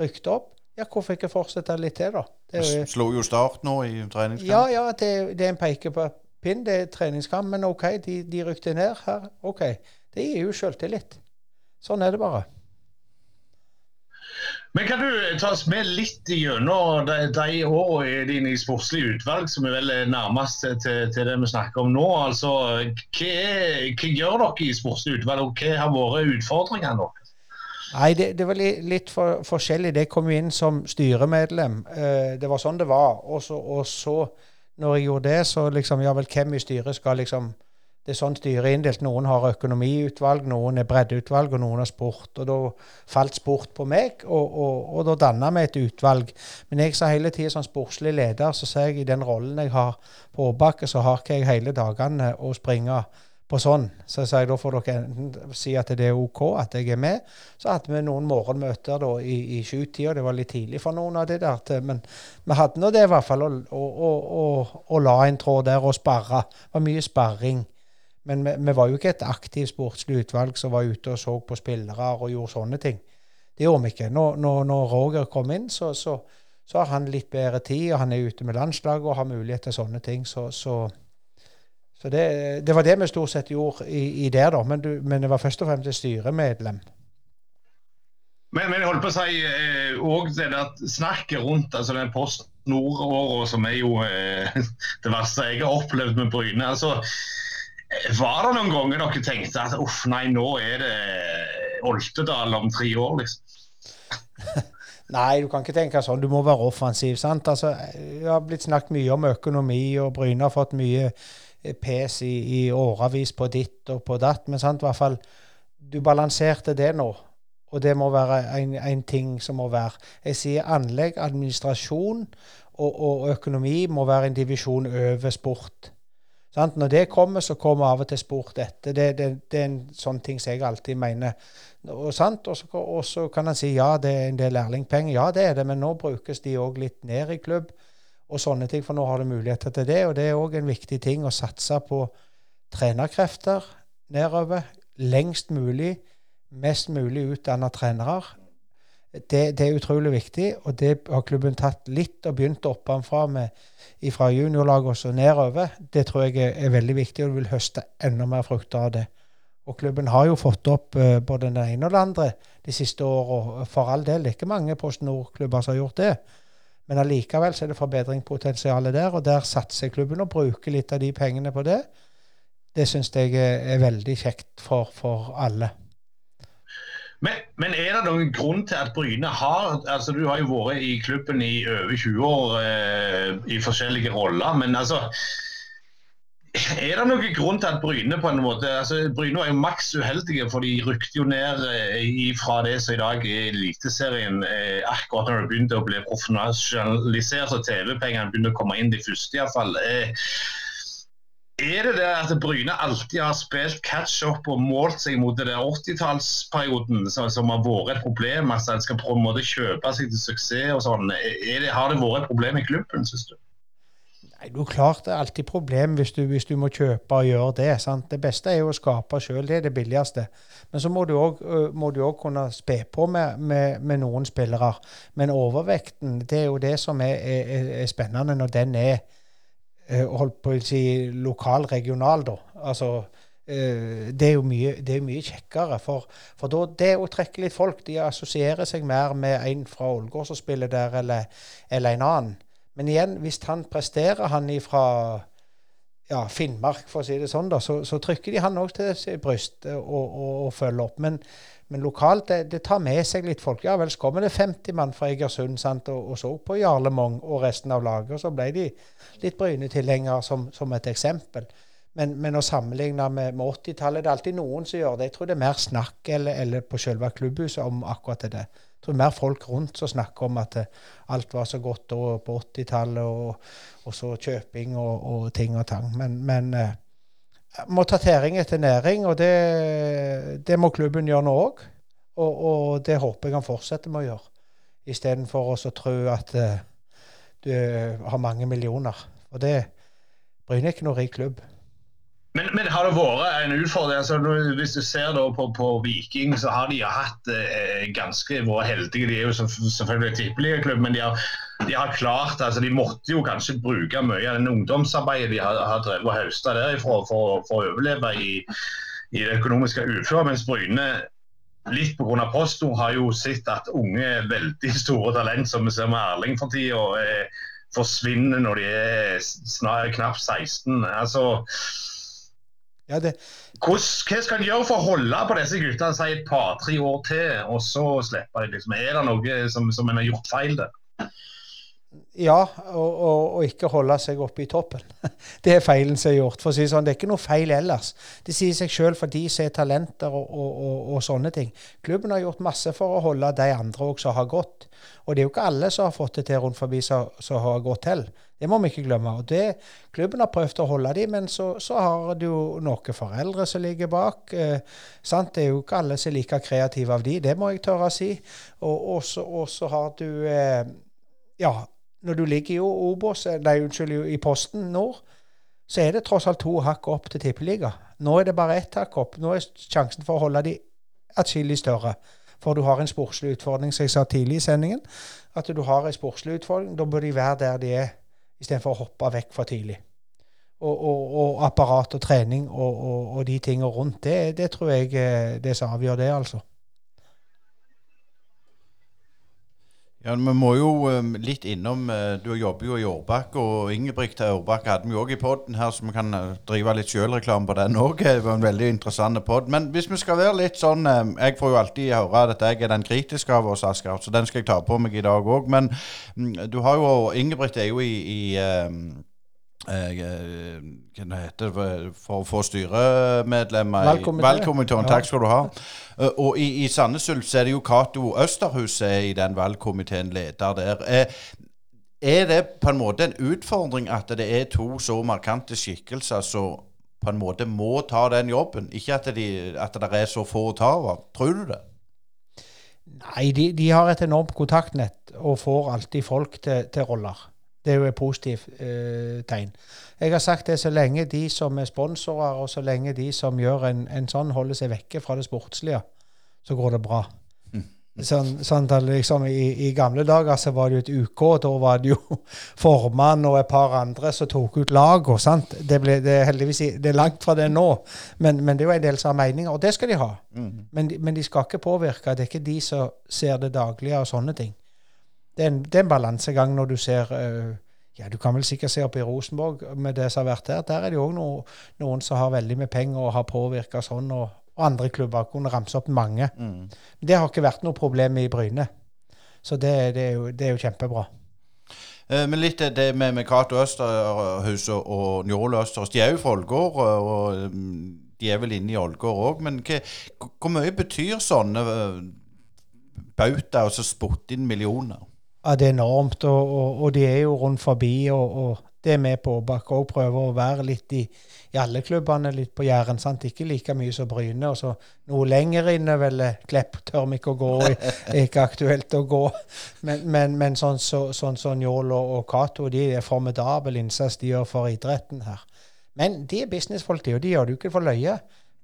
Rykte opp. Ja, hvorfor ikke fortsette litt til, da? Det jo, Slo jo Start nå i treningskamp. ja, ja, det, det er en pekepinn. Det er treningskamp, men OK, de, de rykte ned her. OK. Det gir jo sjøltillit. Sånn er det bare. Men kan du ta oss med litt gjennom de, de årene dine i sportslig utvalg, som er vel nærmest til, til det vi snakker om nå? Altså, hva, hva gjør dere i sportslig utvalg, og hva har vært utfordringene deres? Nei, det, det var li, litt for, forskjellig. Det kom jo inn som styremedlem. Eh, det var sånn det var. Og så, og så, når jeg gjorde det, så liksom Ja vel, hvem i styret skal liksom Det er sånn styret er inndelt. Noen har økonomiutvalg, noen er breddeutvalg, og noen har sport. Og da falt sport på meg, og, og, og da danna vi et utvalg. Men jeg sa hele tida som sportslig leder, så sa jeg i den rollen jeg har på Åbakke, så har ikke jeg hele dagene å springe på sånn. Så sa jeg da får dere enten si at det er OK at jeg er med. Så hadde vi noen morgenmøter da i, i sjutida. Det var litt tidlig for noen av de der. Men vi hadde nå det i hvert fall, å, å, å, å la en tråd der og sparre. Det var mye sparring. Men vi, vi var jo ikke et aktivt sportslig utvalg som var ute og så på spillere og gjorde sånne ting. Det gjorde vi ikke. Når, når, når Roger kom inn, så, så, så har han litt bedre tid, og han er ute med landslaget og har mulighet til sånne ting. Så, så, det, det var det vi stort sett gjorde i, i der, da. Men, du, men det var først og fremst et styremedlem. Men, men jeg holdt på å si eh, det snakket rundt altså den Post Nord-åra, som er jo eh, det verste jeg har opplevd med Bryne. altså Var det noen ganger dere tenkte at uff, nei, nå er det Oltedal om tre år, liksom? Nei, du kan ikke tenke sånn. Du må være offensiv. sant? Altså, Det har blitt snakket mye om økonomi, og Bryne har fått mye eh, pes i, i årevis på ditt og på datt. Men sant, i hvert fall, du balanserte det nå. Og det må være en, en ting som må være Jeg sier anlegg, administrasjon og, og økonomi må være en divisjon over sport. Sant? Når det kommer, så kommer av og til sport etter. Det, det, det er en sånn ting som jeg alltid mener. Og, sant? Og, så, og så kan han si ja, det er en del lærlingpenger. Ja, det er det, men nå brukes de òg litt ned i klubb og sånne ting, for nå har du muligheter til det. Og det er òg en viktig ting å satse på trenerkrefter nedover. lengst mulig, mest mulig utdanna trenere. Det, det, er utrolig viktig, og det har klubben tatt litt og begynt oppenfra med fra juniorlaget og nedover. Det tror jeg er, veldig viktig, og du vil høste enda mer frukter av det. Og klubben har jo fått opp uh, både den ene og den andre de siste åra. For all del, det er ikke mange Post Nord-klubber som har gjort det. Men allikevel så er det forbedringspotensial der, og der satser klubben og bruker litt av de pengene på det. Det syns jeg er, er, veldig kjekt for, for alle. Men, er det noen grunn til at Bryne har altså Du har jo vært i klubben i over 20 år eh, i forskjellige roller. men altså er det noen grunn til at Bryne på en måte altså Bryne var jo maks uheldige, for de rykte jo ned eh, fra det som i dag er Eliteserien eh, akkurat når det begynte å bli profesjonalisert og TV-pengene begynte å komme inn de første iallfall. Eh, er det det at Bryne alltid har spilt catch up og målt seg mot den 80-tallsperioden som, som, har vært et problem? Altså En skal på en måte kjøpe seg til suksess og sånn. Har det vært et problem i klubben, syns du? Nei, du Klart det er alltid problem hvis du, hvis du må kjøpe og gjøre det. sant? Det beste er jo å skape sjøl, det er det billigste. Men så må du òg kunne spe på med, med, med, noen spillere. Men overvekten, det er jo det som er, er, er spennende når den er holdt på å si lokal, regional, da. Altså, eh, det er jo mye, er mye kjekkere. For, for da, det å trekke litt folk, de assosierer seg mer med en fra Ålgård som spiller der, eller, eller, en annen. Men igjen, hvis han presterer, han ifra ja, Finnmark, for å si det sånn, da, så, så trykker de han òg til sitt bryst og, og, og, følger opp. Men, men lokalt, det, det, tar med seg litt folk. Ja vel, så kommer det 50 mann fra Egersund sant, og, og, så på Jarle Mong og resten av laget. Og så ble de litt Bryne-tilhengere som, som, et eksempel. Men, men å sammenligne med, med 80-tallet, det er alltid noen som gjør det. Jeg tror det er mer snakk eller, eller på selve klubbhuset om akkurat det. Jeg tror er mer folk rundt som snakker om at eh, alt var så godt da på 80-tallet, og, og, så kjøping og, og, ting og tang. Men, men eh, må ta tæring etter næring, og det, det må klubben gjøre nå òg. Og, og, det håper jeg han fortsetter med å gjøre, istedenfor å tro at uh, du har mange millioner. Og det Bryne er ikke noe rik klubb. Men, men, har det vært en utfordring? Altså, hvis du ser på, på, Viking, så har de hatt eh, ganske vært heldige. De er jo selvfølgelig en tippeligaklubb, men de har, de har, klart altså, De måtte jo kanskje bruke mye av den ungdomsarbeidet de har, har drevet og høsta derifra for, for, å overleve i, i det økonomiske uføret. Mens Bryne litt pga. Posto har jo sett at unge, veldig store talent, som vi ser med Erling for tida, eh, forsvinner når de er snart knapt 16. altså ja, det... Hva skal en gjøre for å holde på disse guttene si et par-tre år til, og så slippe dem? Liksom? Er det noe som, som en har gjort feil der? Ja, og, og, og, ikke holde seg oppe i toppen. Det er feilen som er gjort. for å si sånn. Det er ikke noe feil ellers. Det sier seg sjøl for de som er talenter og, og, sånne ting. Klubben har gjort masse for å holde de andre òg som har gått. Og det er jo ikke alle som har fått det til rundt forbi som har gått til. Det må vi ikke glemme. Og det, Klubben har prøvd å holde dem, men så, så har du noen foreldre som ligger bak. Eh, sant? Det er jo ikke alle som er like kreative av de, det må jeg tørre å si. Og, så har du eh, Ja når du ligger i Obos, eh, nei, unnskyld, i Posten Nord, så er det tross alt to hakk opp til tippeliga. Nå er det bare ett hakk opp. Nå er sjansen for å holde de atskillig større. For du har en sportslig utfordring, som jeg sa tidlig i sendingen. At du har en sportslig utfordring. Da bør de være der de er, istedenfor å hoppe vekk for tidlig. Og, og, og apparat og trening og, og de tingene rundt, det, det tror jeg er det som avgjør det, altså. Ja, Vi må jo um, litt innom uh, Du jobber jo i Årbakk, og Ingebrigt Årbakk hadde vi òg i poden her, så vi kan uh, drive litt sjølreklame på den òg. Det var en veldig interessant pod. Men hvis vi skal være litt sånn um, Jeg får jo alltid høre at jeg er den kritiske av oss, Asker, så den skal jeg ta på meg i dag òg. Men um, du har jo Ingebrigt er jo i, i Eh, hva heter det for å få styremedlemmer i valgkomiteen. Takk skal du ha. Eh, og i, i Sandnes Ulf er det jo Cato Østerhus er i den valgkomiteen leder der. Eh, er det på en måte en utfordring at det er to så markante skikkelser som på en måte må ta den jobben? Ikke at, de, at det er så få å ta av. Tror du det? Nei, de, de, har et enormt kontaktnett og får alltid folk til, til roller. Det er jo et positivt eh, tegn. Jeg har sagt det så lenge de som er sponsorer, og så lenge de som gjør en, en sånn, holder seg vekke fra det sportslige, så går det bra. Sånn, sånn at liksom i, i, gamle dager så var det jo et UK, og da var det jo formann og et par andre som tok ut lag. sant? Det, ble, det, heldigvis det er langt fra det nå, men, men det er jo en del som har meninger, og det skal de ha. Mm. Men, men, de skal ikke påvirke. Det er ikke de som ser det daglige og sånne ting. Det er en, det er en balansegang når du ser uh, ja, Du kan vel sikkert se opp i Rosenborg med det som har vært der. Der er det jo òg no, noen som har veldig med penger og har påvirka sånn. og og andre klubber. Kunne ramse opp mange. Mm. Det har ikke vært noe problem i Bryne. Så det, det, er, jo, det er, jo, kjempebra. Eh, men litt det med, med Cato Østerhus og, og Njål Østerhus. De er jo fra Ålgård, og mm, de er vel inne i Ålgård òg. Men hva, hvor mye betyr sånne uh, bauta og så spotte inn millioner? Ja, Det er enormt, og, og, og de er jo rundt forbi. og, det er med på å bakke og prøve å være litt i i alle klubbene litt på Jæren. sant? Ikke like mye som Bryne. og så Noe lenger inne, vel Klepp tør vi ikke å gå. er ikke aktuelt å gå. Men, men, men sånn som så, sånn, Njål og, og Cato, de er formidabel innsats de gjør for idretten her. Men de er businessfolk, de, og de gjør det jo ikke for løye.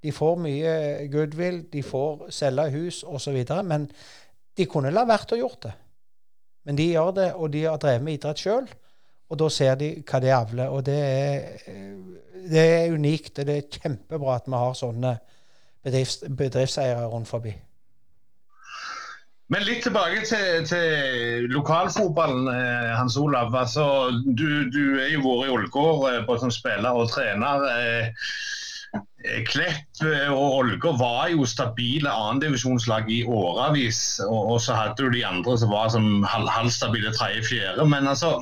De får mye goodwill, de får selge hus osv. Men de kunne la vært å gjort det. Men de gjør det, og de har drevet med idrett sjøl. Og da ser de hva det avler. Og det er, det er unikt. og Det er kjempebra at vi har sånne bedrifts, bedriftseiere rundt forbi. Men litt tilbake til, til lokalfotballen, eh, Hans Olav. Altså, du, du er jo vært i Ålgård eh, både som spiller og trener. Eh, Klepp og Ålgård var jo stabile annendivisjonslag i årevis. Og, og, så hadde du de andre som var som halvstabile tredje-fjerde. Men altså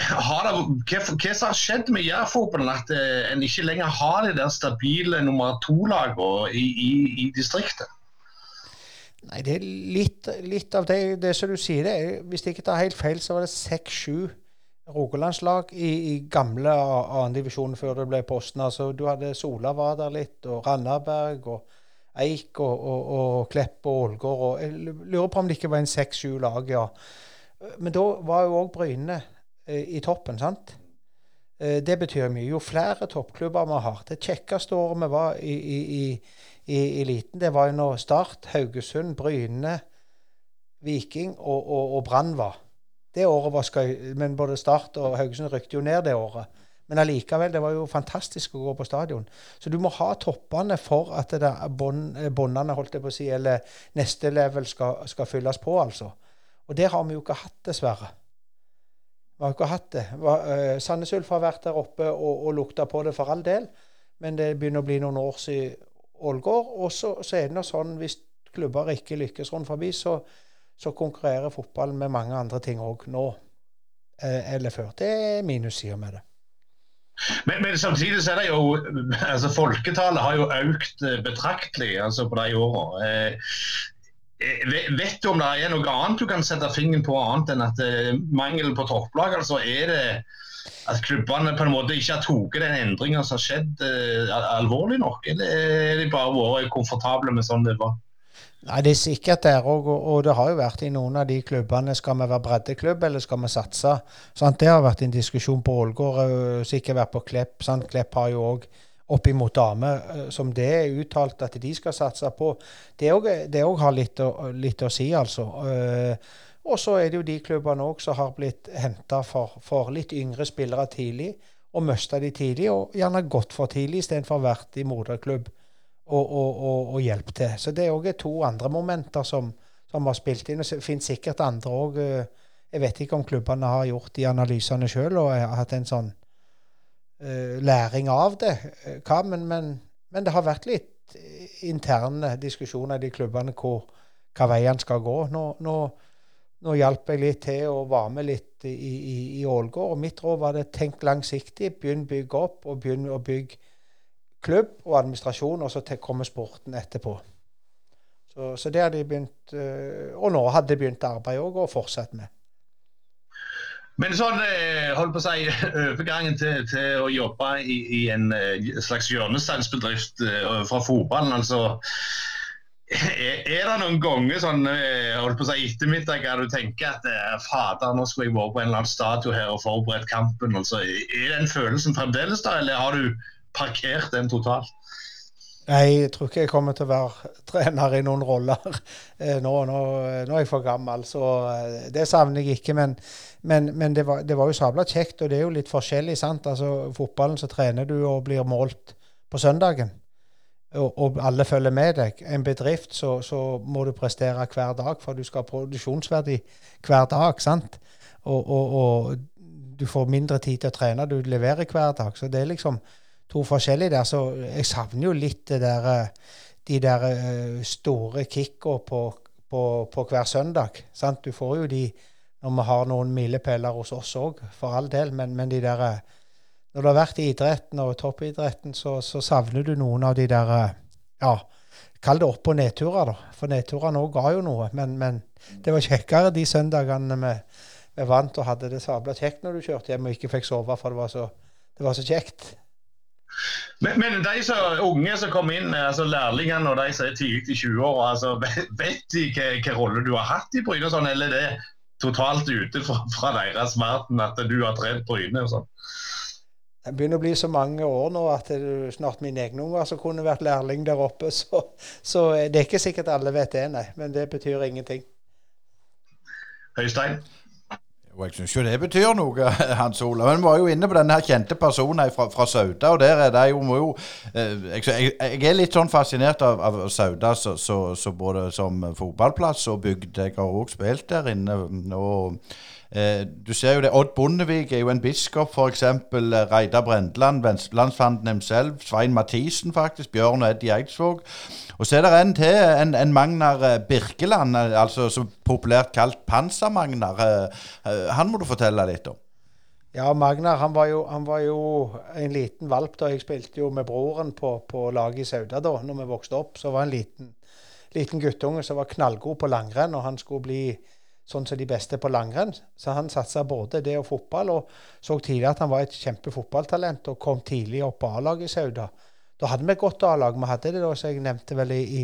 har det, hva, hva som har skjedd med Jærfotballen at eh, en ikke lenger har de der stabile nummer to-lagene i, i, i, distriktet? Nei, det er litt, litt av det, det, som du sier. det. Hvis jeg ikke tar helt feil, så var det seks-sju Rogalandslag i, i gamle andredivisjon før det ble Posten. Altså, du hadde Sola var der litt, og Randaberg og Eik og, og, og Klepp og Ålgård. Jeg lurer på om det ikke var en seks-sju lag, ja. Men da var jo òg Bryne Eh, i toppen. sant? Eh, det betyr mye. Jo flere toppklubber vi har Det kjekkeste året vi var i, i, i eliten, det var jo når Start, Haugesund, Bryne, Viking og, og, og Brann var. Det året var skøy, Men både Start og Haugesund rykte jo ned det året. Men allikevel, det var jo fantastisk å gå på stadion. Så du må ha toppene for at båndene, holdt jeg på å si, eller neste level skal, skal fylles på, altså. Og det har vi jo ikke hatt, dessverre. Vi har ikke hatt det. Uh, Sandnes Ulf har vært der oppe og, og lukta på det for all del, men det begynner å bli noen år siden Ålgård. Og så, så, er det nå sånn hvis klubber ikke lykkes rundt forbi, så, så konkurrerer fotballen med mange andre ting òg nå uh, eller før. Det er minussider med det. Men, men, samtidig så er det jo altså Folketallet har jo økt eh, betraktelig altså på de årene. Eh, Eh, vet du om det er noe annet du kan sette fingeren på, annet enn at eh, mangelen på topplag? altså Er det at klubbene på en måte ikke har tatt den endringa som har skjedd, eh, alvorlig nok? Eller er de bare vært komfortable med sånn det var? Nei, Det er sikkert der òg, og, og, det har jo vært i noen av de klubbene. Skal vi være breddeklubb, eller skal vi satse? Sant? det har vært en diskusjon på Ålgård, sikkert vært på Klepp. Sant? Klepp har jo òg oppimot damer, eh, som det er uttalt at de skal satse på. Det òg har litt å, litt å, si, altså. Eh, og så er det jo de klubbene òg som har blitt henta for, for, litt yngre spillere tidlig, og mista de tidlig, og gjerne gått for tidlig istedenfor vært i moderklubb og, og, og, og hjelp til. Så det er òg to andre momenter som, som har spilt inn. Det finnes sikkert andre òg. Eh, jeg vet ikke om klubbene har gjort de analysene sjøl og har hatt en sånn uh, læring av det. Eh, hva, men, men, men, det har vært litt interne diskusjoner i de klubbene hvor hva veien skal gå. Nå, nå, nå hjalp jeg litt til og var med litt i, i, i Ålgård. Og mitt råd var det tenk langsiktig. Begynn å bygge opp, og begynn å bygge klubb og administrasjon, og så kommer sporten etterpå. Så, så det hadde de begynt, eh, Og nå hadde de begynt arbeid òg, og fortsatt med. Men sånn, eh, holdt på å si, overgangen til, til å jobbe i, i en eh, slags hjørnesteinsbedrift fra fotballen, altså er, er det noen ganger sånn, holdt på å si ettermiddager du tenker at fader, nå skulle jeg vært på en eller annen statue her og forberedt kampen? Altså, er den følelsen fremdeles der, eller har du parkert den totalt? Nei, jeg tror ikke jeg kommer til å være trener i noen roller eh, nå. Nå, nå er jeg for gammel, så det savner jeg ikke. Men, men, men det, var, det, var, jo sabla kjekt, og det er jo litt forskjellig. sant? Altså, Fotballen så trener du og blir målt på søndagen og, og, alle følger med deg. En bedrift så, så, må du prestere hver dag, for du skal ha produksjonsverdi hver dag. sant? Og, og, og, du får mindre tid til å trene, du leverer hver dag. Så det er liksom to forskjellige der. Så jeg savner jo litt det der, de der uh, store kicka på, på, på, hver søndag. sant? Du får jo de når vi har noen milepæler hos oss òg, for all del, men, men de der uh, når du har vært i idretten og toppidretten, så, så savner du noen av de der eh, Ja, kall det opp- og nedturer, da. For nedturene òg ga jo noe. Men, men, det var kjekkere de søndagene vi, vi vant og hadde det sabla kjekt når du kjørte hjem og ikke fikk sove, for det var så, det var så kjekt. Men, men, de som unge som kommer inn, altså lærlingene og de som er tidlig i 20-åra, altså, vet de hvilken rolle du har hatt i Bryne, sånn, eller er det totalt ute fra, fra deres verden at du har trent Bryne? og sånn? Det begynner å bli så mange år nå at det er snart mine egne unger som kunne vært lærling der oppe. Så, så, det er ikke sikkert alle vet det, nei. Men det betyr ingenting. Høystein? Og jeg syns jo det betyr noe, Hans Olav. Men vi var jo inne på denne her kjente personen fra, fra Sauda. og der er det jo, jo eh, jeg, jeg, er litt sånn fascinert av, av Sauda så, så, så både som fotballplass og bygd. Jeg har òg spilt der inne. og du ser jo det, Odd Bondevik er jo en biskop, f.eks. Eh, Reidar Brendeland, vestlandsfanden selv. Svein Mathisen, faktisk. Bjørn og Eddie Eidsvåg. Og så er det en til, en, en Magnar eh, Birkeland, altså så populært kalt Panser-Magnar. Han må du fortelle litt om. Ja, Magnar han var, jo, han var jo en liten valp da. Jeg spilte jo med broren på, på laget i Sauda da når vi vokste opp. Så var han en liten, liten guttunge som var knallgod på langrenn, og han skulle bli sånn som de beste på langrenn. Så han satsa både det og fotball, og så tidlig at han var et kjempefotballtalent og kom tidlig opp på A-laget i Sauda. Da hadde vi et godt A-lag. Vi hadde det da, som jeg nevnte vel i, i,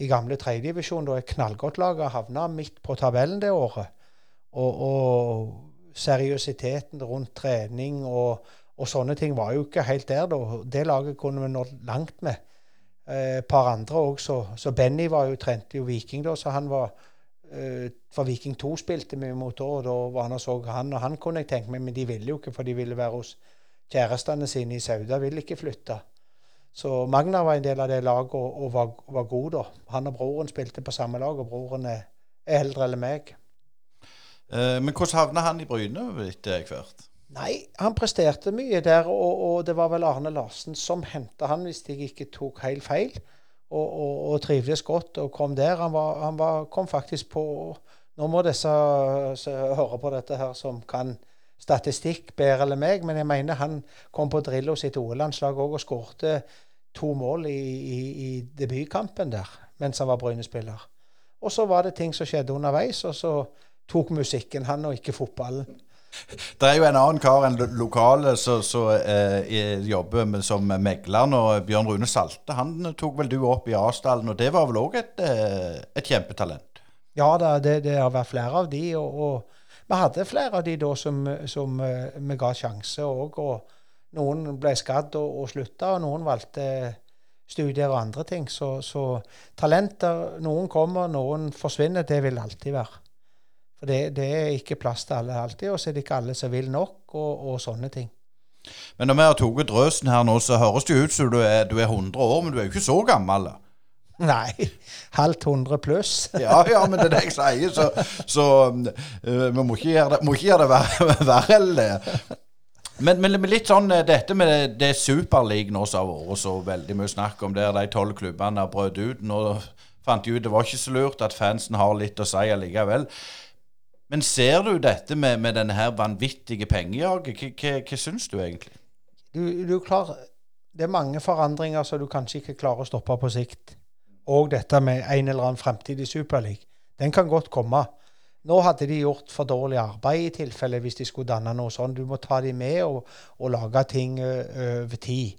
i gamle tredjedivisjon, et knallgodt lag. Havna midt på tabellen det året. Og, og seriøsiteten rundt trening og, og, sånne ting var jo ikke helt der da. Det laget kunne vi nådd langt med. Eh, par andre òg, så, så Benny var jo, trente jo Viking da, så han var for Viking 2 spilte vi mot da, og da var han og så han, og han kunne jeg tenke meg, men de ville jo ikke, for de ville være hos kjærestene sine i Sauda, ville ikke flytte. Så Magnar var en del av det laget og, og var, var, god da. Han og broren spilte på samme lag, og broren er, er eldre enn meg. Eh, men hvordan havna han i Bryne etter hvert? Nei, han presterte mye der, og, og det var vel Arne Larsen som henta han, hvis jeg ikke tok helt feil og, og, og, trivdes godt og kom der. Han, var, han var, kom faktisk på Nå må disse som hører på dette her, som kan statistikk bedre enn meg, men jeg mener han kom på Drillo sitt OL-landslag òg og skårte to mål i, i, i, debutkampen der mens han var Bryne-spiller. Og så var det ting som skjedde underveis, og så tok musikken han, og ikke fotballen. Det er jo en annen kar enn lokale som eh, jobber med, som megler nå. Bjørn Rune Salte. Han tok vel du opp i Asdalen, og det var vel òg et, eh, et, kjempetalent? Ja, det, det, har vært flere av de. Og, og, vi hadde flere av de da som, som eh, vi ga sjanse òg. Og noen ble skadd og, og slutta, og noen valgte studier og andre ting. Så, så talenter Noen kommer, noen forsvinner. Det vil alltid være. For det, det, er ikke plass til alle alltid, og så er det ikke alle som vil nok, og, og sånne ting. Men når vi har tatt drøsen her nå, så høres det ut som du er, du er 100 år, men du er jo ikke så gammel. da. Nei. Halvt 100 pluss. ja, ja, men det er det jeg sier, så, så uh, vi må ikke gjøre det, må ikke gjøre det verre, verre enn det. Men, men, litt sånn eh, dette med det Superligaen også har vært så veldig mye snakk om, der de tolv klubbene har brøt ut. Nå fant de ut det var ikke så lurt at fansen har litt å si allikevel. Men ser du dette med, med denne her vanvittige pengejaget? Hva, syns du egentlig? Du, du klar, det er mange forandringer som du kanskje ikke klarer å stoppe på sikt. Og dette med en eller annen fremtidig superleague. Den kan godt komme. Nå hadde de gjort for dårlig arbeid i tilfelle hvis de skulle danne noe sånt. Du må ta dem med og, og lage ting over tid.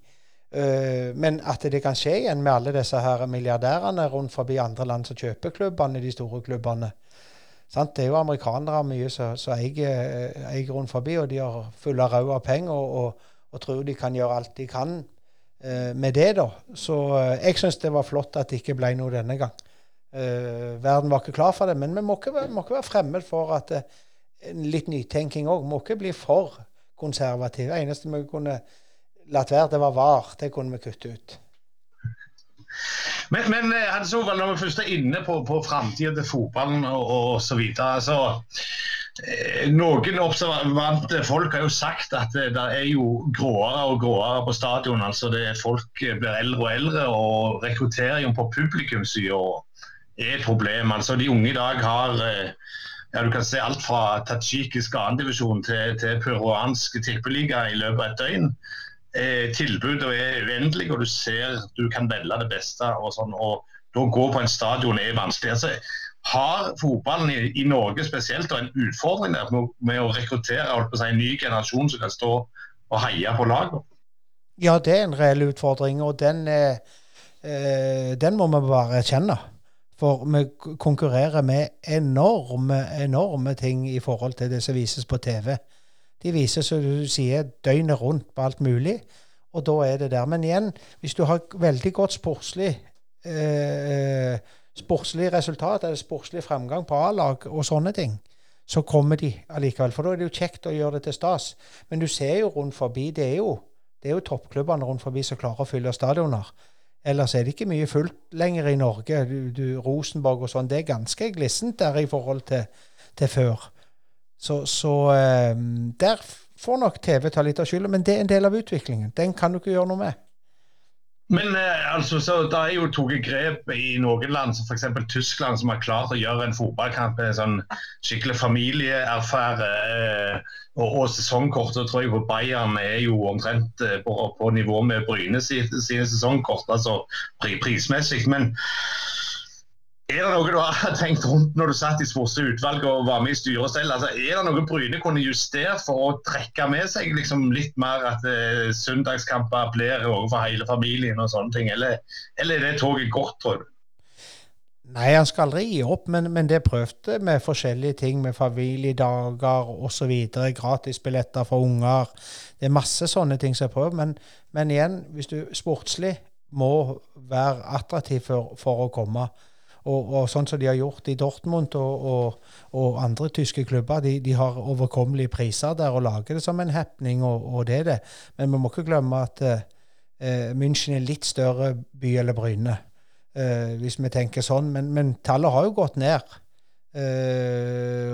Men at det kan skje igjen med alle disse her milliardærene rundt forbi andre land som kjøper klubbene, de store klubbene. Sant? Det er jo amerikanere mye som eier, eier rundt forbi, og de har fulle rød av penger og, og, og, tror de kan gjøre alt de kan eh, med det. da. Så eh, jeg syns det var flott at det ikke ble noe denne gang. Eh, verden var ikke klar for det, men vi må ikke, må ikke være fremmed for at eh, litt nytenking òg. Må ikke bli for konservative. Det eneste vi kunne latt være, det var VAR. Det kunne vi kutte ut. Men, men eh, Hans Ove, når vi først er inne på, på framtida til fotballen og, og så videre. altså eh, noen observante folk har jo sagt at det, det er jo gråere og gråere på stadion. altså det Folk blir eldre og eldre, og rekrutteringen på publikumssida er et problem. altså De unge i dag har eh, ja, du kan se alt fra tadsjikisk annendivisjon til, til peruansk tippeliga i løpet av et døgn eh, tilbudet er uendelig, og du ser du kan velge det beste. og sånn, og Da gå på en stadion er vanskelig. Altså, har fotballen i, i, Norge spesielt en utfordring der med, med å rekruttere si, en ny generasjon som kan stå og heie på laget? Ja, det er en reell utfordring, og den, eh, eh, den må vi bare erkjenne. For vi konkurrerer med enorme, enorme ting i forhold til det som vises på TV. De viser, som du sier, døgnet rundt på alt mulig. Og da er det der. Men igjen, hvis du har veldig godt sportslig eh, sportslig resultat eller sportslig fremgang på A-lag og sånne ting, så kommer de allikevel. For da er det jo kjekt å gjøre det til stas. Men du ser jo rundt forbi, det er jo, det er jo toppklubbene rundt forbi som klarer å fylle stadioner. Ellers er det ikke mye fullt lenger i Norge. Du, du, Rosenborg og sånn, det er ganske glissent der i forhold til, til før. Så, så um, der får nok TV ta litt av skylda, men det er en del av utviklingen. Den kan du ikke gjøre noe med. Men eh, altså, så Det er jo tatt grep i noen land, som f.eks. Tyskland, som har klart å gjøre en fotballkamp en sånn skikkelig familieaffære. Eh, og, og sesongkortet tror jeg på Bayern er jo omtrent eh, på, på nivå med Bryne sine sesongkort, altså prismessig. Men er det noe du har tenkt rundt når du satt i sportslig utvalg og var med i styret selv? Altså, er det noe Bryne kunne justert for å trekke med seg liksom, litt mer at eh, søndagskamper blir for hele familien og sånne ting? Eller, eller er det toget gått, tror du? Nei, han skal aldri gi opp, men, men det prøvde med forskjellige ting, med familiedager osv. Gratisbilletter for unger. Det er masse sånne ting som er prøvd, Men, men igjen, hvis du sportslig må være attraktiv for, for å komme, og, og, sånn som de har gjort i Dortmund og, og, og andre tyske klubber. De, de, har overkommelige priser der og lager det som en happening, og, det er det. Men vi må ikke glemme at eh, München er litt større by eller Bryne, eh, hvis vi tenker sånn. Men, men, tallet har jo gått ned. Eh,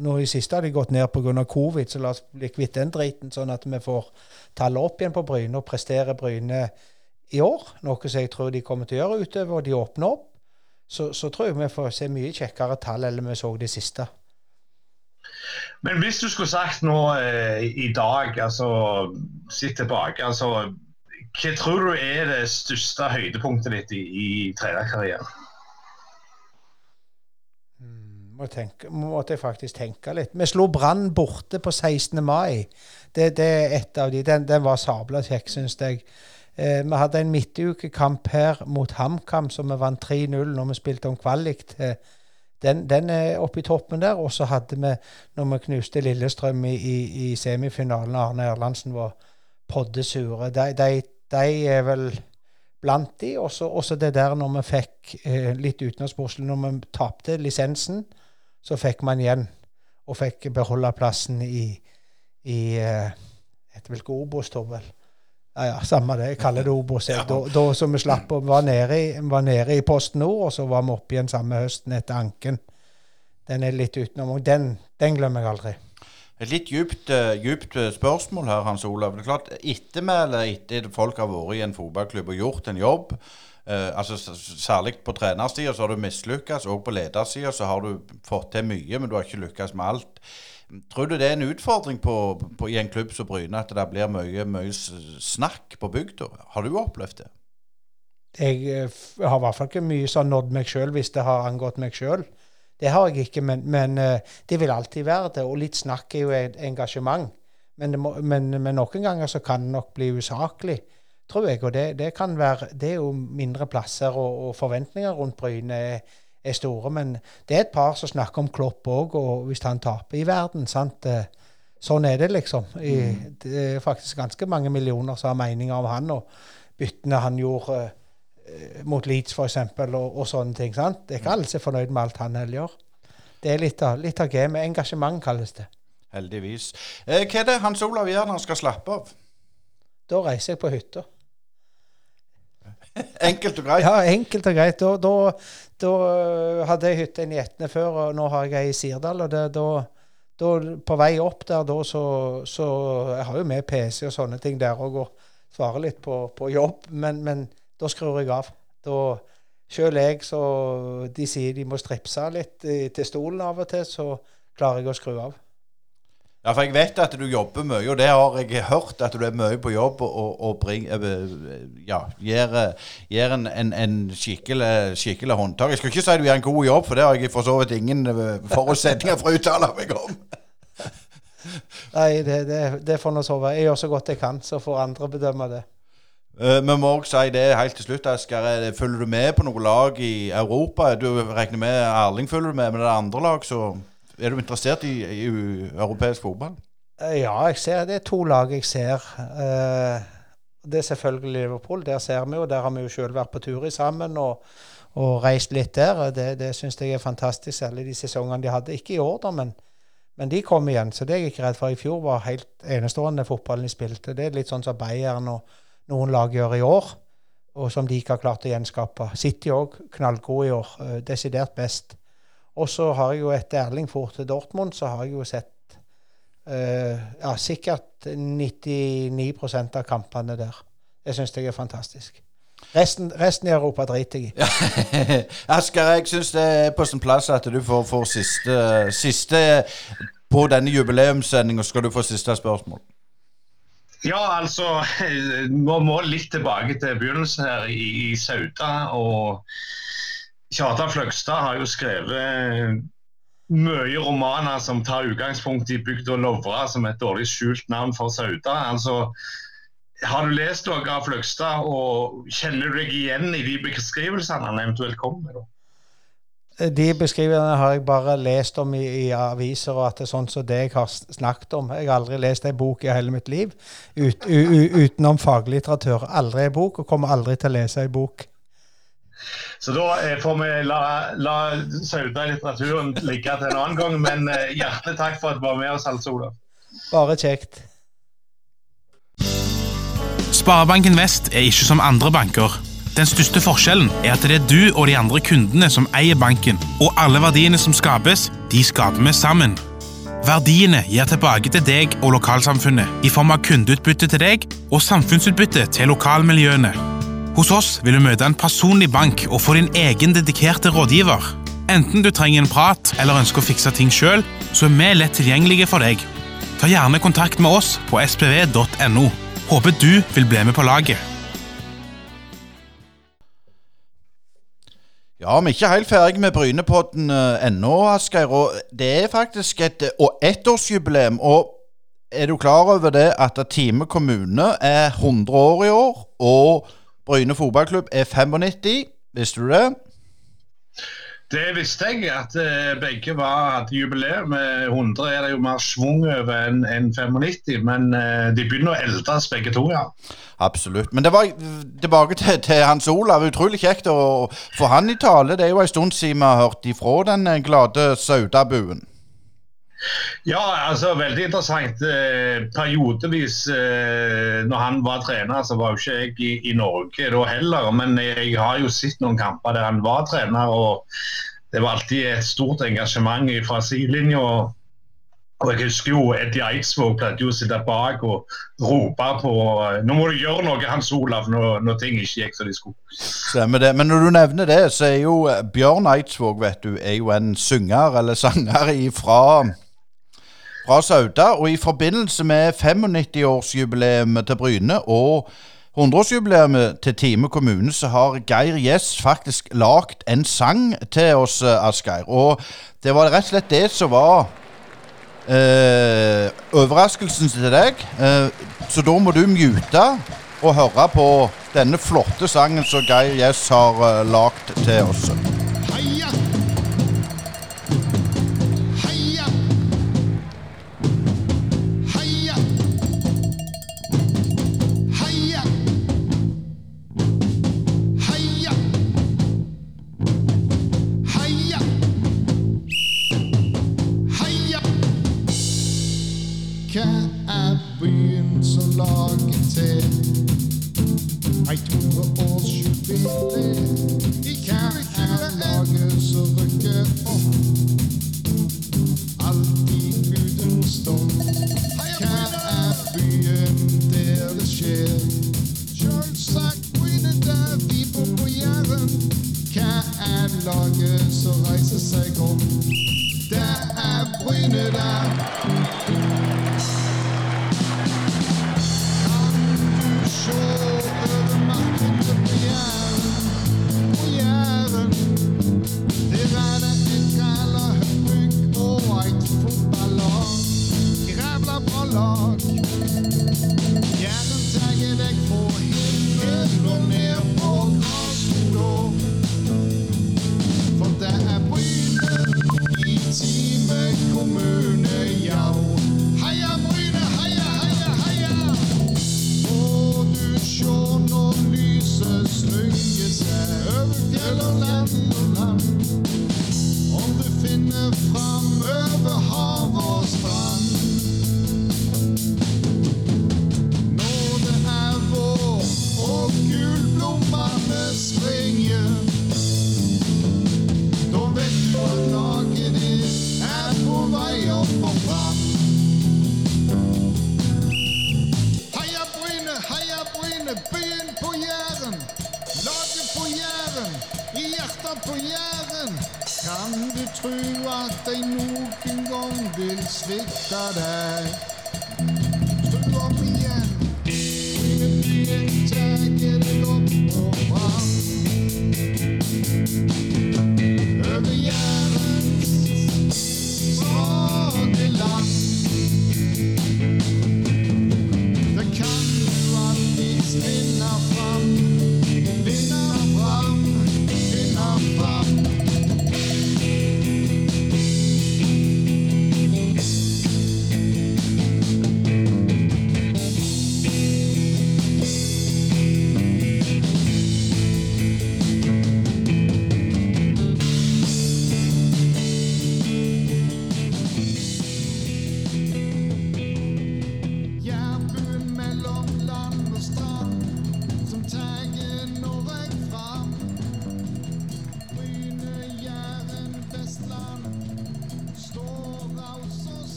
nå I siste har de gått ned pga. covid, så la oss bli kvitt den driten, sånn at vi får tallet opp igjen på Bryne og prestere Bryne i år. Noe som jeg tror de kommer til å gjøre utover, de åpner opp så, så, tror jeg vi får se mye kjekkere tall enn vi så det siste. Men hvis du skulle sagt nå eh, i dag, altså sitt tilbake altså, Hva tror du er det største høydepunktet ditt i, i trenerkarrieren? Hmm, må tenke, måtte jeg faktisk tenke litt. Vi slo Brann borte på 16. mai. Det, det, er et av de. Den, den var sabla kjekk, syns jeg. Eh, vi hadde en midtukekamp her mot HamKam som vi vant 3-0 når vi spilte om kvalik. Den, den, er oppe i toppen der. Og så hadde vi, når vi knuste Lillestrøm i, i, i semifinalen, Arne Erlandsen var poddesure. De, de, de, er vel blant de. Og så det der når vi fikk eh, litt utenlandssportslig Når vi tapte lisensen, så fikk man igjen. Og fikk beholde plassen i, i eh, vel ikke Obos, vel? Ja, ja, samme det. Jeg kaller det Obos. Ja. Da, da som vi slapp å var nede, i, var nede i Post Nord, og så var vi oppe igjen samme høsten etter Anken. Den er litt utenom. Den, den glemmer jeg aldri. Et litt djupt, uh, djupt, eh, spørsmål her, Hans Olav. Det er klart, Ettermæle etter folk har vært i en fotballklubb og gjort en jobb, uh, altså særlig på trenersida så har du mislykkes, og på ledersida så har du fått til mye, men du har ikke lykkes med alt. Tror du det er en utfordring på, på, i en klubb som Bryne, at det blir mye, mye snakk på bygda? Har du opplevd det? Jeg, eh, har i hvert fall ikke mye som har nådd meg sjøl, hvis det har angått meg sjøl. Det har jeg ikke, men, men, eh, det vil alltid være det. Og litt snakk er jo et engasjement. Men, må, men, men, noen ganger så kan det nok bli usaklig. tror jeg. Og det, det kan være Det er jo mindre plasser, og, og forventninger rundt Bryne er, store. Men det er et par som snakker om Klopp òg, og hvis han taper i verden, sant. Eh, sånn er det, liksom. I, det er faktisk ganske mange millioner som har meninger om han, og byttene han gjorde eh, mot Leeds, f.eks., og, og sånne ting. sant? Det er ikke alle som er fornøyd med alt han heller gjør. Det er litt av, litt av gamet. Engasjement kalles det. Heldigvis. Eh, hva er det Hans Olav gjør når han skal slappe av? Da reiser jeg på hytta. Enkelt og greit. Ja, enkelt og greit. Da, da, da øh, hadde jeg hytte i Etne før, og nå har jeg ei i Sirdal. og det, da, da, På vei opp der, da så, så Jeg har jo med PC og sånne ting der òg, og svarer litt på, på jobb, men, men, da skrur jeg av. Da Sjøl jeg, så de sier de må stripse litt til stolen av og til, så klarer jeg å skru av. Ja, for jeg vet at du jobber mye, og det har jeg hørt, at du er mye på jobb og, og bring, ja, gir, gir en, en, en, skikkelig, skikkelig håndtak. Jeg skal ikke si at du gjør en god jobb, for det har jeg for så vidt ingen eh, forutsetninger for å uttale meg om. Nei, det, det, det får nå så være. Jeg gjør så godt jeg kan, så får andre bedømme det. Vi må òg si det helt til slutt, Asker. Følger du med på noe lag i Europa? Du regner med Erling følger du med, men det er andre lag, så er du interessert i, i europeisk fotball? Eh, ja, jeg ser det er to lag jeg ser. Uh, det er selvfølgelig Liverpool. Der ser vi jo. Der har vi jo sjøl vært på tur sammen og, og reist litt der. Det, det syns jeg er fantastisk, særlig de sesongene de hadde. Ikke i år, da, men, men de kom igjen. Så det er jeg ikke redd for. I fjor var helt enestående fotballen de spilte. Det er litt sånn som Bayern og noen lag gjør i år, og som de ikke har klart å gjenskape. City òg knallgode i år. Uh, desidert best. Og så har jeg jo etter Erling for til Dortmund, så har jeg jo sett uh, ja, sikkert 99% av kampene der. Det syns jeg er fantastisk. Resten, resten, i Europa driter jeg i. Asker, jeg syns det er på sin plass at du får, får siste, siste På denne jubileumssendinga skal du få siste spørsmål. Ja, altså Vi må litt tilbake til begynnelsen her i, i Sauda. og Kjartan Fløgstad har jo skrevet mye romaner som tar utgangspunkt i bygda Lovra som et dårlig skjult navn for Sauda. Altså, har du lest noe av Fløgstad, og kjenner du deg igjen i de beskrivelsene han eventuelt kommer med? De beskrivelsene har jeg bare lest om i, i, aviser, og at det er sånn som det jeg har snakket om. Jeg har aldri lest en bok i hele mitt liv ut, u, u, utenom faglitteratur. Aldri en bok, og kommer aldri til å lese en bok. Så da eh, får vi la, la Sauda-litteraturen ligge til en annen gang. Men eh, hjertelig takk for at du var med oss, Hans Olav. Bare kjekt. Sparebanken Vest er ikke som andre banker. Den største forskjellen er at det er du og de andre kundene som eier banken, og alle verdiene som skapes, de skaper vi sammen. Verdiene gir tilbake til deg og lokalsamfunnet i form av kundeutbytte til deg og samfunnsutbytte til lokalmiljøene. Hos oss vil du møte en personlig bank og få din egen dedikerte rådgiver. Enten du trenger en prat eller ønsker å fikse ting sjøl, så er vi lett tilgjengelige for deg. Ta gjerne kontakt med oss på spv.no. Håper du vil bli med på laget. Ja, vi er ikke helt ferdig med Brynepodden ennå, Asgeir. Og det er faktisk et og ettårsjubileum. Og er du klar over det at Time kommune er 100 år i år? Og Bryne fotballklubb er 95. Visste du det? Det visste jeg, at uh, begge var, hadde jubileum. 100 er det jo mer svung over enn en 95, men uh, de begynner å eldes begge to, ja. Absolutt. Men det var tilbake til, til Hans Olav. Utrolig kjekt å få han i tale. Det er jo en stund siden vi har hørt ifra den eh, glade Saudabuen. Ja, altså veldig interessant. Eh, periodevis eh, når han var trener, så var jo ikke jeg i, i, Norge da heller. Men jeg har jo sett noen kamper der han var trener, og det var alltid et stort engasjement fra sidelinja. Og jeg husker jo Eddie Eidsvåg pleide å sitte bak og rope på Nå må du gjøre noe, Hans Olav, når, når ting ikke gikk som de skulle. Stemmer det. Men når du nevner det, så er jo eh, Bjørn Eidsvåg vet du, er jo en synger eller sanger fra, fra Sauda. Og i forbindelse med 95-årsjubileet til Bryne og 100-årsjubileet til Time kommune, så har Geir Gjess faktisk lagd en sang til oss, eh, Asgeir. Og det var rett og slett det som var Uh, overraskelsen til deg. Uh, så da må du mute og høre på denne flotte sangen som Geir Gjess har uh, lagd til oss. Heia!